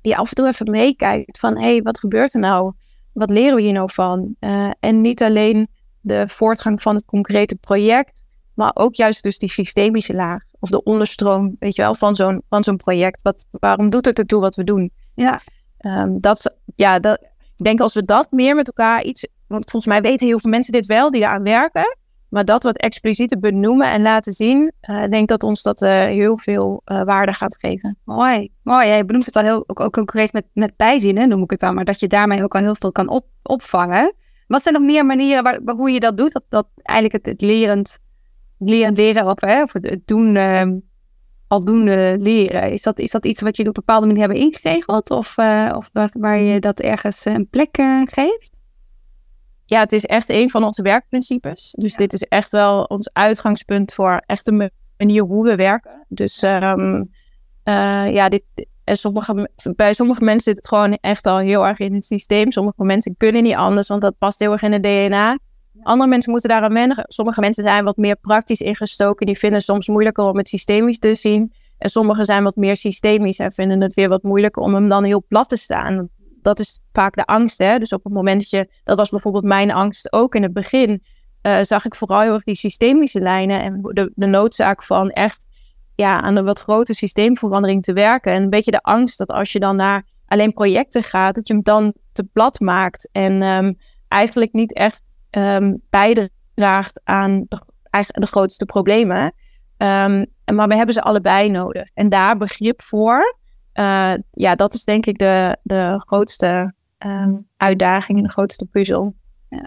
Die af en toe even meekijkt van, hé, hey, wat gebeurt er nou? Wat leren we hier nou van? Uh, en niet alleen de voortgang van het concrete project, maar ook juist dus die systemische laag of de onderstroom, weet je wel, van zo'n, van zo'n project. Wat, waarom doet het ertoe wat we doen? Ja. Um, dat, ja, dat, ik denk als we dat meer met elkaar iets, want volgens mij weten heel veel mensen dit wel die eraan werken, maar dat wat explicieter benoemen en laten zien, uh, denk dat ons dat uh, heel veel uh, waarde gaat geven. Mooi, mooi. Jij benoemt het al heel ook, ook concreet met, met bijzinnen, noem ik het dan, maar dat je daarmee ook al heel veel kan op, opvangen. Wat zijn nog meer manieren waar, waar, hoe je dat doet, dat, dat eigenlijk het, het lerend leren leren of, hè, of het doen, uh, aldoende leren. Is dat, is dat iets wat je op een bepaalde manier hebben ingeregeld of, uh, of waar, waar, je dat ergens een plek uh, geeft? Ja, het is echt een van onze werkprincipes. Dus ja. dit is echt wel ons uitgangspunt voor echt een manier hoe we werken. Dus um, ja, dit, en sommige, bij sommige mensen zit het gewoon echt al heel erg in het systeem. Sommige mensen kunnen niet anders, want dat past heel erg in het DNA. Andere mensen moeten daar aan wennen. Sommige mensen zijn wat meer praktisch ingestoken. Die vinden het soms moeilijker om het systemisch te zien. En sommigen zijn wat meer systemisch en vinden het weer wat moeilijker om hem dan heel plat te staan. Dat is vaak de angst. Hè? Dus op het moment dat je, dat was bijvoorbeeld mijn angst ook in het begin, uh, zag ik vooral heel erg die systemische lijnen en de, de noodzaak van echt ja, aan een wat grote systeemverandering te werken. En een beetje de angst dat als je dan naar alleen projecten gaat, dat je hem dan te plat maakt en um, eigenlijk niet echt um, bijdraagt aan de, de grootste problemen. Um, maar we hebben ze allebei nodig. En daar begrip voor, uh, ja, dat is denk ik de, de grootste um, uitdaging en de grootste puzzel. Ja.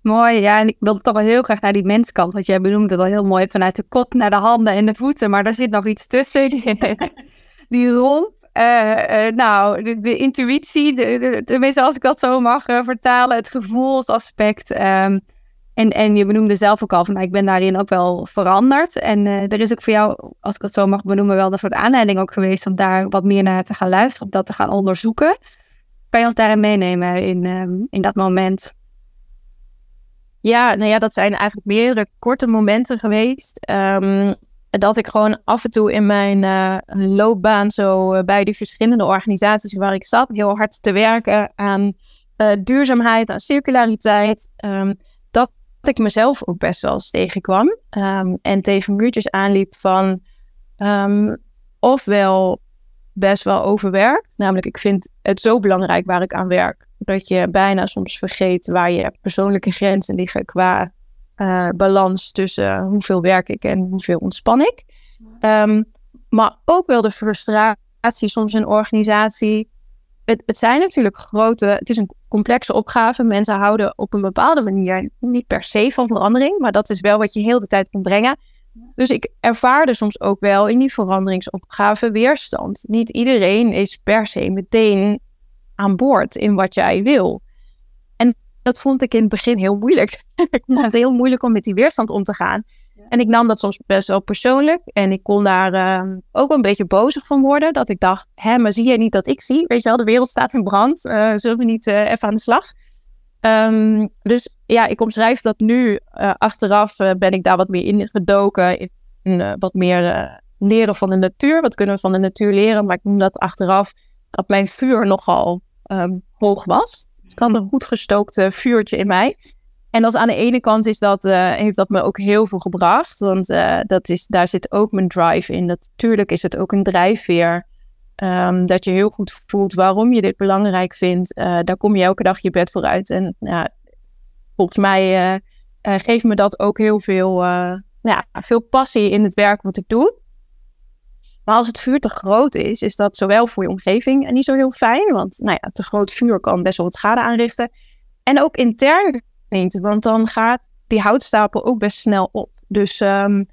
Mooi, ja, en ik wil toch wel heel graag naar die menskant, want jij benoemde het al heel mooi vanuit de kop naar de handen en de voeten, maar daar zit nog iets tussen. [LAUGHS] die romp uh, nou, de, intuïtie, de, de, tenminste als ik dat zo mag uh, vertalen, het gevoelsaspect. Um, En, en je benoemde zelf ook al van, nou, ik ben daarin ook wel veranderd. En er is ook voor jou, als ik het zo mag benoemen, wel een soort aanleiding ook geweest om daar wat meer naar te gaan luisteren, om dat te gaan onderzoeken. Kan je ons daarin meenemen in, uh, in dat moment? Ja, nou ja, dat zijn eigenlijk meerdere korte momenten geweest. Um, dat ik gewoon af en toe in mijn uh, loopbaan zo uh, bij die verschillende organisaties waar ik zat, heel hard te werken aan uh, duurzaamheid, aan circulariteit. Um, dat ik mezelf ook best wel eens tegenkwam. Um, en tegen muurtjes aanliep van um, ofwel best wel overwerkt. Namelijk, ik vind het zo belangrijk waar ik aan werk. Dat je bijna soms vergeet waar je persoonlijke grenzen liggen qua uh, balans tussen hoeveel werk ik en hoeveel ontspan ik. Um, maar ook wel de frustratie soms in organisatie. Het, het, zijn natuurlijk grote, het is een complexe opgave. Mensen houden op een bepaalde manier niet per se van verandering, maar dat is wel wat je heel de tijd moet brengen. Dus ik ervaarde soms ook wel in die veranderingsopgave weerstand. Niet iedereen is per se meteen aan boord in wat jij wil. Dat vond ik in het begin heel moeilijk. [LAUGHS] ik vond het heel moeilijk om met die weerstand om te gaan. En ik nam dat soms best wel persoonlijk. En ik kon daar uh, ook een beetje bozig van worden. Dat ik dacht, hè, maar zie jij niet dat ik zie? Weet je wel, de wereld staat in brand. Uh, zullen we niet uh, even aan de slag? Um, dus ja, ik omschrijf dat nu. achteraf ben ik daar wat meer in gedoken. In wat meer leren van de natuur. Wat kunnen we van de natuur leren? Maar ik noem dat achteraf dat mijn vuur nogal um, hoog was. Had een goed gestookte vuurtje in mij. En als aan de ene kant is dat, uh, heeft dat me ook heel veel gebracht. Want uh, dat is, daar zit ook mijn drive in. Dat, tuurlijk is het ook een drijfveer. Um, dat je heel goed voelt waarom je dit belangrijk vindt. Uh, daar kom je elke dag je bed voor uit. En volgens mij geeft me dat ook heel veel, ja, veel passie in het werk wat ik doe. Maar als het vuur te groot is, is dat zowel voor je omgeving niet zo heel fijn. Want nou ja, te groot vuur kan best wel wat schade aanrichten. En ook intern niet, want dan gaat die houtstapel ook best snel op. Dus um,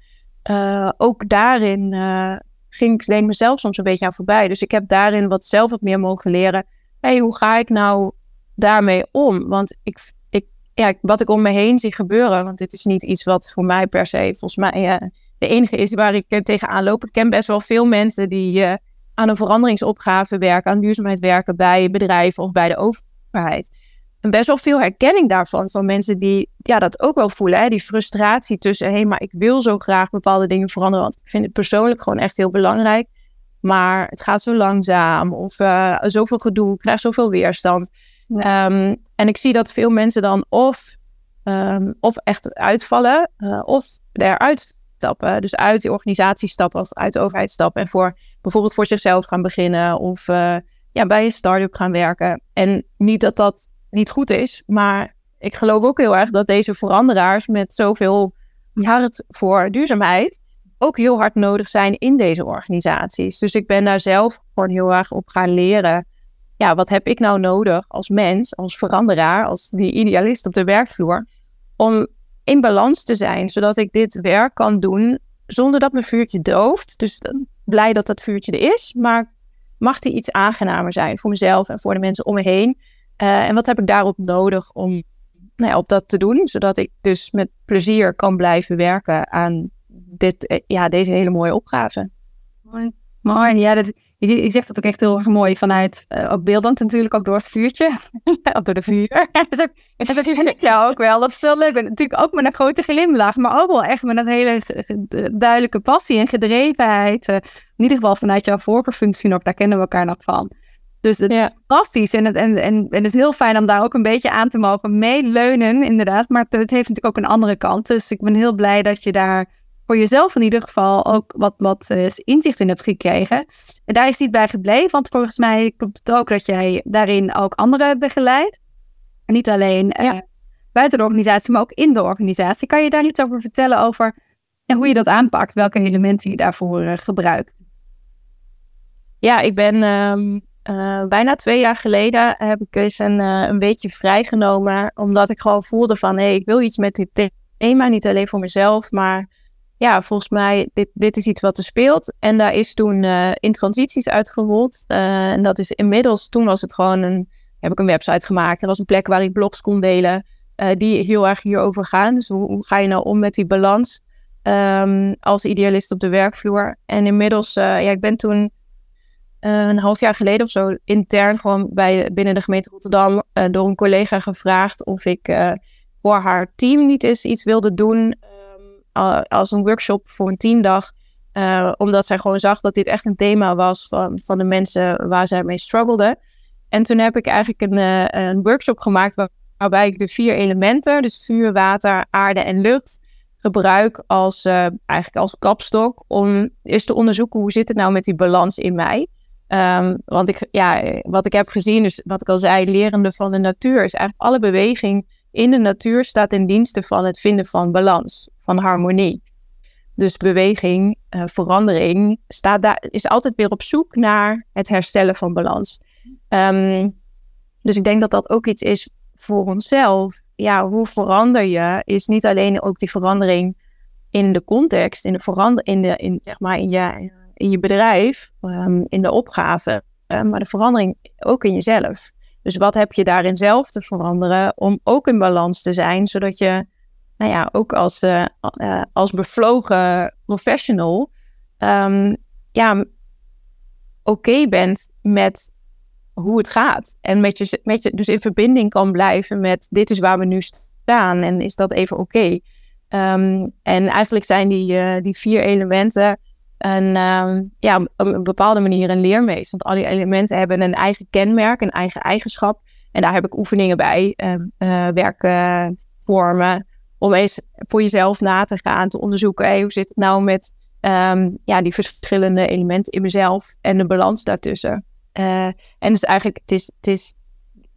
uh, ook daarin uh, ging ik denk mezelf soms een beetje aan voorbij. Dus ik heb daarin wat zelf wat meer mogen leren. hey, hoe ga ik nou daarmee om? Want ik, ik, ja, wat ik om me heen zie gebeuren, want dit is niet iets wat voor mij per se volgens mij uh, de enige is waar ik tegenaan loop. Ik ken best wel veel mensen die aan een veranderingsopgave werken, aan duurzaamheid werken bij bedrijven of bij de overheid. En best wel veel herkenning daarvan. Van mensen die ja, dat ook wel voelen. Hè? Die frustratie tussen, hé, hey, maar ik wil zo graag bepaalde dingen veranderen. Want ik vind het persoonlijk gewoon echt heel belangrijk. Maar het gaat zo langzaam. Of uh, zoveel gedoe, ik krijg zoveel weerstand. Um, en ik zie dat veel mensen dan of, um, of echt uitvallen. Uh, of eruit stappen. Dus uit die organisatie stappen uit de overheid stappen. En voor, bijvoorbeeld voor zichzelf gaan beginnen. Of uh, ja, bij een start-up gaan werken. En niet dat dat niet goed is. Maar ik geloof ook heel erg dat deze veranderaars met zoveel hart voor duurzaamheid ook heel hard nodig zijn in deze organisaties. Dus ik ben daar zelf gewoon heel erg op gaan leren. Ja, wat heb ik nou nodig als mens, als veranderaar, als die idealist op de werkvloer, om in balans te zijn, zodat ik dit werk kan doen zonder dat mijn vuurtje dooft. Dus blij dat dat vuurtje er is, maar mag die iets aangenamer zijn voor mezelf en voor de mensen om me heen. Uh, en wat heb ik daarop nodig om nou ja, op dat te doen, zodat ik dus met plezier kan blijven werken aan dit, eh, ja, deze hele mooie opgave. Mooi, ja, dat, je, je zegt dat ook echt heel erg mooi vanuit, uh, ook beeldend natuurlijk, ook door het vuurtje, [LAUGHS] of door de vuur. [LAUGHS] dus dat vind ik jou ook wel, dat is heel leuk. En natuurlijk ook met een grote glimlach, maar ook wel echt met een hele duidelijke passie en gedrevenheid. Uh, in ieder geval vanuit jouw voorkeurfunctie nog, daar kennen we elkaar nog van. Dus het is fantastisch. En het, en, en, en het is heel fijn om daar ook een beetje aan te mogen meeleunen, inderdaad. Maar het, het, heeft natuurlijk ook een andere kant. Dus ik ben heel blij dat je daar voor jezelf in ieder geval ook wat, wat uh, inzicht in hebt gekregen. En daar is niet bij gebleven, want volgens mij klopt het ook dat jij daarin ook anderen begeleidt. En niet alleen uh, buiten de organisatie, maar ook in de organisatie. Kan je daar iets over vertellen over en hoe je dat aanpakt? Welke elementen je daarvoor uh, gebruikt? Ja, ik ben um uh, bijna twee jaar geleden heb ik eens een, een beetje vrijgenomen. Omdat ik gewoon voelde van, hé, hey, ik wil iets met dit thema. Niet alleen voor mezelf, maar ja, volgens mij, dit, dit is iets wat er speelt. En daar is toen uh, in transities uitgerold. en dat is inmiddels, toen was het gewoon een, heb ik een website gemaakt. Er was een plek waar ik blogs kon delen. die heel erg hierover gaan. Dus hoe, ga je nou om met die balans um, als idealist op de werkvloer? En inmiddels, ja, ik ben toen een half jaar geleden of zo intern gewoon bij, binnen de gemeente Rotterdam door een collega gevraagd of ik voor haar team niet eens iets wilde doen als een workshop voor een teamdag. Uh, omdat zij gewoon zag dat dit echt een thema was van, van de mensen waar zij mee struggelden. En toen heb ik eigenlijk een, uh, een workshop gemaakt waar, waarbij ik de vier elementen, dus vuur, water, aarde en lucht, gebruik als, uh, eigenlijk als kapstok om eens te onderzoeken hoe zit het nou met die balans in mij. Um, want ik, ja, wat ik heb gezien, dus wat ik al zei, lerende van de natuur, is eigenlijk alle beweging in de natuur staat in dienste van het vinden van balans, van harmonie. Dus beweging, uh, verandering, staat daar, is altijd weer op zoek naar het herstellen van balans. Um, dus ik denk dat dat ook iets is voor onszelf. Ja, hoe verander je? Is niet alleen ook die verandering in de context, in de verander, in, de, in, zeg maar in, je, in je bedrijf, um, in de opgave, uh, maar de verandering ook in jezelf. Dus wat heb je daarin zelf te veranderen om ook in balans te zijn, zodat je, nou ja, ook als, uh, uh, als bevlogen professional, um, ja, oké bent met hoe het gaat. En met je, met je dus in verbinding kan blijven met dit is waar we nu staan en is dat even oké. Um, en eigenlijk zijn die, uh, die vier elementen een, um, ja, op een bepaalde manier een leermeester. Want al die elementen hebben een eigen kenmerk, een eigen eigenschap. En daar heb ik oefeningen bij, uh, uh, werkvormen, om eens voor jezelf na te gaan, te onderzoeken, hoe zit het nou met um, ja, die verschillende elementen in mezelf en de balans daartussen. Uh, en dus eigenlijk, het is, het is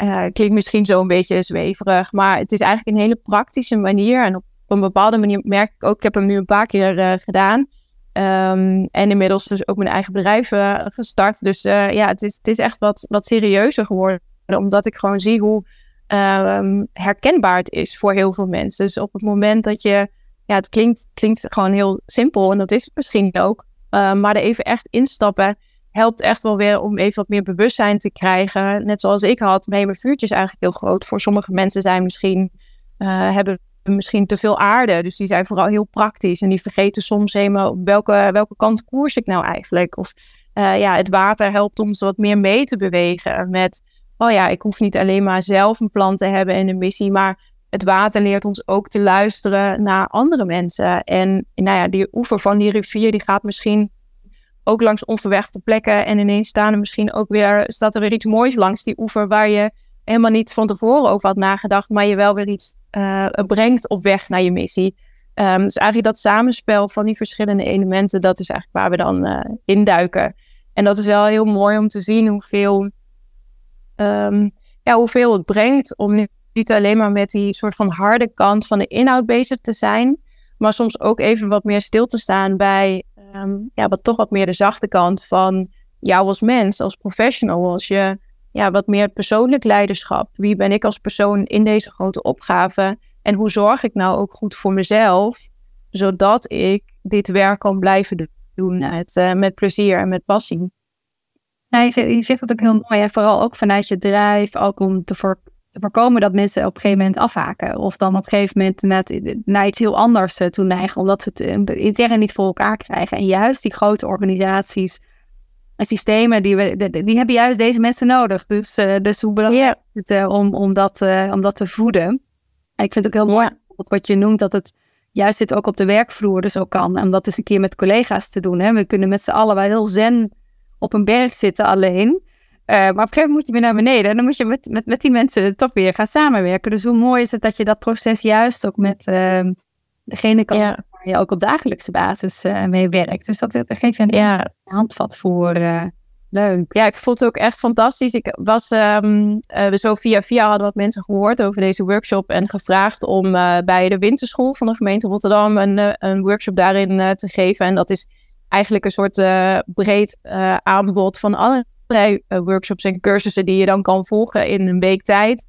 uh, klinkt misschien zo een beetje zweverig, maar het is eigenlijk een hele praktische manier. En op een bepaalde manier merk ik ook, ik heb hem nu een paar keer uh, gedaan. Um, en inmiddels dus ook mijn eigen bedrijf gestart. Dus ja, het is, het is echt wat, wat serieuzer geworden. Omdat ik gewoon zie hoe um, herkenbaar het is voor heel veel mensen. Dus op het moment dat je... Ja, het klinkt, klinkt gewoon heel simpel. En dat is het misschien ook. Uh, maar er even echt instappen helpt echt wel weer om even wat meer bewustzijn te krijgen. Net zoals ik had. Nee, mijn vuurtje is eigenlijk heel groot. Voor sommige mensen zijn misschien... hebben misschien te veel aarde. Dus die zijn vooral heel praktisch. En die vergeten soms helemaal welke, welke kant koers ik nou eigenlijk. Of uh, ja, het water helpt ons wat meer mee te bewegen. Met, oh ja, ik hoef niet alleen maar zelf een plan te hebben en een missie. Maar het water leert ons ook te luisteren naar andere mensen. En nou ja, die oever van die rivier, die gaat misschien ook langs onverwachte plekken. En ineens staan er misschien ook weer, staat er weer iets moois langs die oever waar je helemaal niet van tevoren over had nagedacht, maar je wel weer iets uh, brengt op weg naar je missie. Um, dus eigenlijk dat samenspel van die verschillende elementen, dat is eigenlijk waar we dan uh, induiken. En dat is wel heel mooi om te zien hoeveel, um, ja, hoeveel het brengt om niet alleen maar met die soort van harde kant van de inhoud bezig te zijn, maar soms ook even wat meer stil te staan bij um, ja, wat toch wat meer de zachte kant van jou als mens, als professional, als je ja, wat meer persoonlijk leiderschap. Wie ben ik als persoon in deze grote opgave? En hoe zorg ik nou ook goed voor mezelf, zodat ik dit werk kan blijven doen met, uh, met plezier en met passie. Ja, je, zegt, dat ook heel mooi, en vooral ook vanuit je drijf, ook om te, voor, te, voorkomen dat mensen op een gegeven moment afhaken. Of dan op een gegeven moment naar iets heel anders uh, toe neigen, omdat ze het uh, intern niet voor elkaar krijgen. En juist die grote organisaties systemen, die, we, die, hebben juist deze mensen nodig. Dus, uh, dus hoe belangrijk is het uh, om, om, dat, uh, om dat te voeden? En ik vind het ook heel mooi wat je noemt, dat het juist dit ook op de werkvloer dus ook kan. En dat is een keer met collega's te doen. Hè? We kunnen met z'n allen wel heel zen op een berg zitten alleen. maar op een gegeven moment moet je weer naar beneden. En dan moet je met, met, met die mensen toch weer gaan samenwerken. Dus hoe mooi is het dat je dat proces juist ook met ehm, degene kan ja je ook op dagelijkse basis uh, mee werkt. Dus dat, dat geeft je een ja. handvat voor. Uh, leuk. Ja, ik vond het ook echt fantastisch. Ik was um, uh, zo via via hadden wat mensen gehoord over deze workshop en gevraagd om bij de winterschool van de gemeente Rotterdam een, een workshop daarin te geven. En dat is eigenlijk een soort breed aanbod van allerlei workshops en cursussen die je dan kan volgen in een week tijd.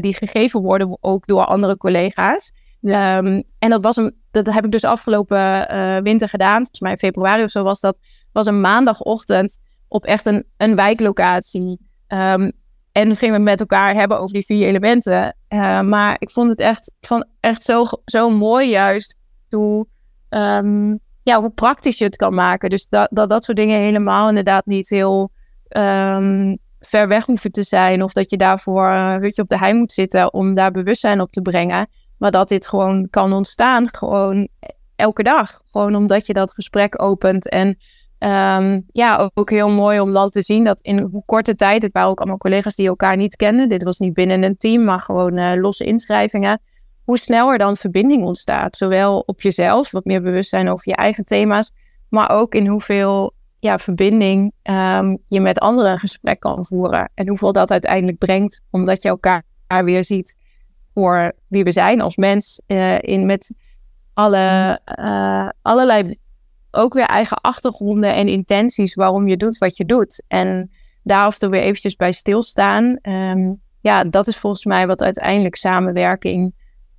die gegeven worden ook door andere collega's. Um, en dat, was een, dat heb ik dus afgelopen winter gedaan. Volgens mij in februari of zo was dat. was een maandagochtend op echt een, een wijklocatie. Um, en gingen we met elkaar hebben over die vier elementen. Maar ik vond het echt, van echt zo, zo mooi juist hoe, um, ja, hoe praktisch je het kan maken. Dus dat, dat dat soort dingen helemaal inderdaad niet heel um, ver weg hoeven te zijn. Of dat je daarvoor een hutje op de hei moet zitten om daar bewustzijn op te brengen. Maar dat dit gewoon kan ontstaan, gewoon elke dag. Gewoon omdat je dat gesprek opent. En um, ja, ook heel mooi om dan te zien dat in hoe korte tijd, het waren ook allemaal collega's die elkaar niet kenden. Dit was niet binnen een team, maar gewoon uh, losse inschrijvingen. Hoe sneller dan verbinding ontstaat. Zowel op jezelf, wat meer bewustzijn over je eigen thema's. Maar ook in hoeveel ja, verbinding um, je met anderen een gesprek kan voeren. En hoeveel dat uiteindelijk brengt, omdat je elkaar weer ziet voor wie we zijn als mens. Uh, in met alle, uh, allerlei, ook weer eigen achtergronden en intenties waarom je doet wat je doet. En daar af en weer eventjes bij stilstaan. Um, ja, dat is volgens mij wat uiteindelijk samenwerking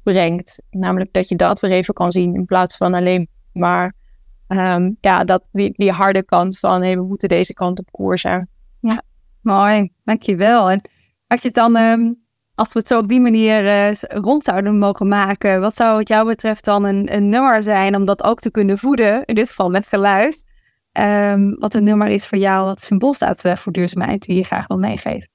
brengt. Namelijk dat je dat weer even kan zien in plaats van alleen maar um, ja, dat, die, die harde kant van hey, we moeten deze kant op koersen. Ja, mooi. Dankjewel. En als je het dan, um, als we het zo op die manier uh, rond zouden mogen maken, wat zou wat jou betreft dan een, een nummer zijn om dat ook te kunnen voeden, in dit geval met geluid? Um, wat een nummer is voor jou wat symbool staat uh, voor duurzaamheid, die je graag wil meegeven?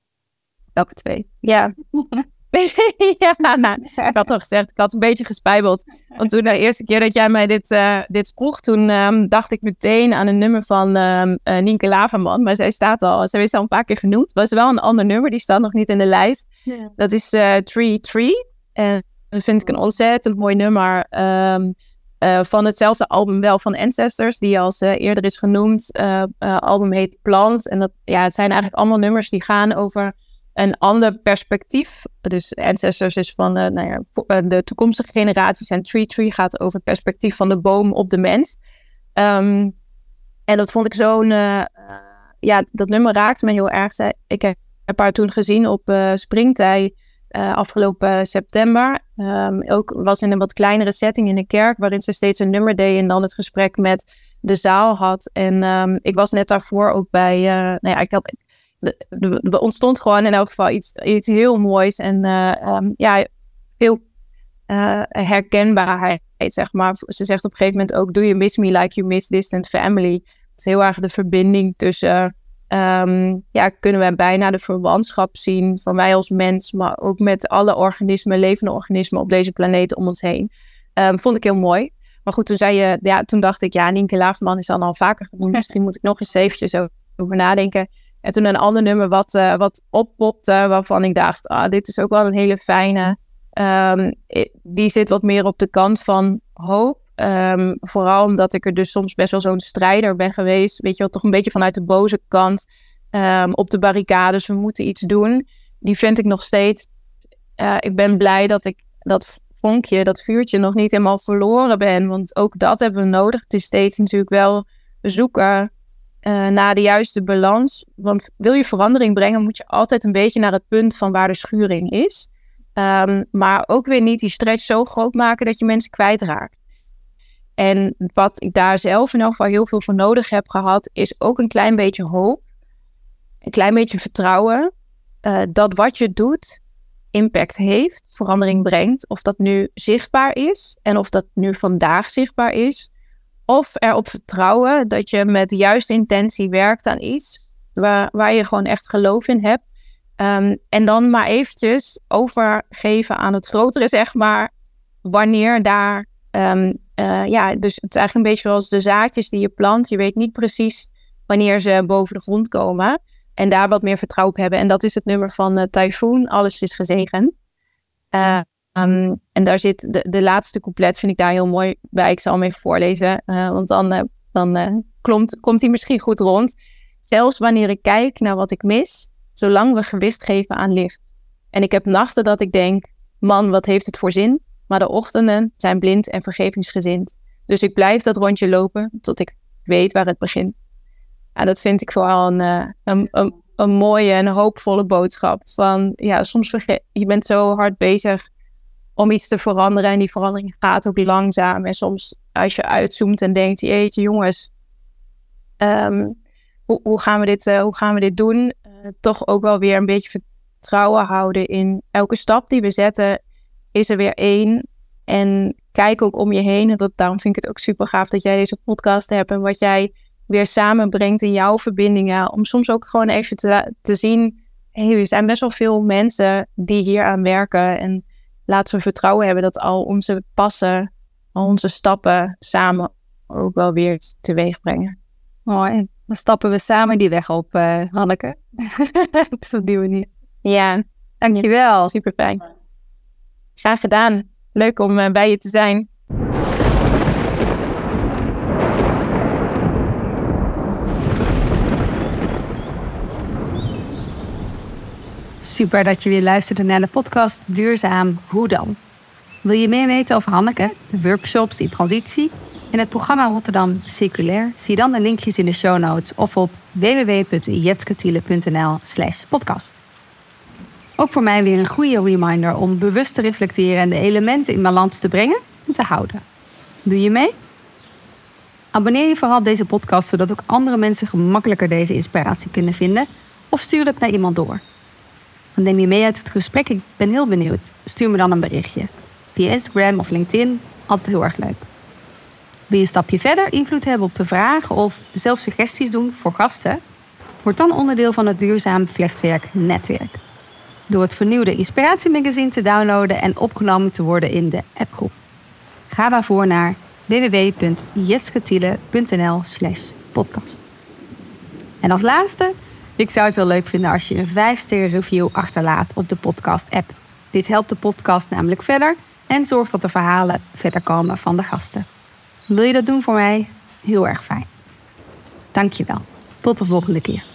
Welke twee? Ja. [LAUGHS] [LAUGHS] ja, nou, ik had al gezegd, ik had een beetje gespijbeld. Want toen de eerste keer dat jij mij dit, uh, dit vroeg, toen um, dacht ik meteen aan een nummer van um, uh, Nienke Laverman. Maar zij staat al, zij is al een paar keer genoemd. Het was wel een ander nummer, die staat nog niet in de lijst. Ja. Dat is uh, Tree Tree. En dat vind ik een ontzettend mooi nummer. Um, van hetzelfde album wel van Ancestors, die als eerder is genoemd. album heet Plant. En dat, ja, het zijn eigenlijk allemaal nummers die gaan over een ander perspectief. Dus Ancestors is van uh, nou ja, eh, de toekomstige generaties en Tree Tree gaat over het perspectief van de boom op de mens. Um, en dat vond ik zo'n, uh, ja, dat nummer raakte me heel erg. Ik heb haar toen gezien op uh, Springtij afgelopen september. Um, ook was in een wat kleinere setting in de kerk, waarin ze steeds een nummer deed en dan het gesprek met de zaal had. En um, ik was net daarvoor ook bij, nou ja, ik had er ontstond gewoon in elk geval iets, iets heel moois. En uh, um, ja, veel uh, herkenbaarheid, zeg maar. Ze zegt op een gegeven moment ook... Do you miss me like you miss distant family? Dat is heel erg de verbinding tussen... Um, ja, kunnen we bijna de verwantschap zien van wij als mens... maar ook met alle organismen, levende organismen op deze planeet om ons heen. Um, vond ik heel mooi. Maar goed, toen zei je... Ja, toen dacht ik, ja, Nienke Laafman is dan al vaker genoemd. [LAUGHS] Misschien moet ik nog eens eventjes over nadenken... En toen een ander nummer wat, uh, wat oppopte, waarvan ik dacht, ah, dit is ook wel een hele fijne. Um, die zit wat meer op de kant van hoop. Um, vooral omdat ik er dus soms best wel zo'n strijder ben geweest. Weet je wel, toch een beetje vanuit de boze kant. Um, op de barricades, we moeten iets doen. Die vind ik nog steeds. Uh, ik ben blij dat ik dat vonkje, dat vuurtje nog niet helemaal verloren ben. Want ook dat hebben we nodig. Het is steeds natuurlijk wel zoeken uh, naar de juiste balans. Want wil je verandering brengen, moet je altijd een beetje naar het punt van waar de schuring is. Um, maar ook weer niet die stretch zo groot maken dat je mensen kwijtraakt. En wat ik daar zelf in elk geval heel veel voor nodig heb gehad, is ook een klein beetje hoop. Een klein beetje vertrouwen uh, dat wat je doet impact heeft, verandering brengt. Of dat nu zichtbaar is en of dat nu vandaag zichtbaar is. Of erop vertrouwen dat je met de juiste intentie werkt aan iets waar, waar je gewoon echt geloof in hebt. Um, en dan maar eventjes overgeven aan het grotere, [LAUGHS] zeg maar, wanneer daar, um, uh, ja, dus het is eigenlijk een beetje zoals de zaadjes die je plant. Je weet niet precies wanneer ze boven de grond komen. En daar wat meer vertrouwen op hebben. En dat is het nummer van uh, Typhoon, Alles is gezegend. Uh, Um, en daar zit de, de laatste couplet, vind ik daar heel mooi bij. Ik zal hem even voorlezen, uh, want dan, uh, dan uh, klomt, komt hij misschien goed rond. Zelfs wanneer ik kijk naar wat ik mis, zolang we gewicht geven aan licht. En ik heb nachten dat ik denk, man, wat heeft het voor zin? Maar de ochtenden zijn blind en vergevingsgezind. Dus ik blijf dat rondje lopen tot ik weet waar het begint. En dat vind ik vooral een, een, een, een mooie en hoopvolle boodschap. Van ja, soms vergeet je bent zo hard bezig om iets te veranderen. En die verandering gaat ook langzaam. En soms als je uitzoomt en denkt, jeetje jongens, um, hoe, gaan we dit, uh, hoe gaan we dit doen? Uh, toch ook wel weer een beetje vertrouwen houden in elke stap die we zetten, is er weer één. En kijk ook om je heen. En dat, daarom vind ik het ook super gaaf dat jij deze podcast hebt. En wat jij weer samenbrengt in jouw verbindingen. Om soms ook gewoon even te, te zien. Hey, er zijn best wel veel mensen die hier aan werken. En laten we vertrouwen hebben dat al onze passen, al onze stappen samen ook wel weer teweeg brengen. Mooi. Dan stappen we samen die weg op, uh, Hanneke. dat doen we niet. Ja. Dankjewel. Super fijn. Graag gedaan. Leuk om uh, bij je te zijn. Super dat je weer luisterde naar de podcast Duurzaam Hoe dan? Wil je meer weten over Hanneke, de workshops, die transitie en het programma Rotterdam Circulair? Zie dan de linkjes in de show notes of op www.jetskatiele.nl slash podcast. Ook voor mij weer een goede reminder om bewust te reflecteren en de elementen in balans te brengen en te houden. Doe je mee? Abonneer je vooral op deze podcast zodat ook andere mensen gemakkelijker deze inspiratie kunnen vinden of stuur het naar iemand door. Neem je mee uit het gesprek. Ik ben heel benieuwd. Stuur me dan een berichtje. Via Instagram of LinkedIn. Altijd heel erg leuk. Wil je een stapje verder invloed hebben op de vragen of zelf suggesties doen voor gasten? Word dan onderdeel van het Duurzaam Vlechtwerk Netwerk. Door het vernieuwde Inspiratiemagazine te downloaden en opgenomen te worden in de appgroep. Ga daarvoor naar www.jetsketiele.nl slash podcast. En als laatste ik zou het wel leuk vinden als je een 5-sterren review achterlaat op de podcast-app. Dit helpt de podcast namelijk verder en zorgt dat de verhalen verder komen van de gasten. Wil je dat doen voor mij? Heel erg fijn. Dankjewel. Tot de volgende keer.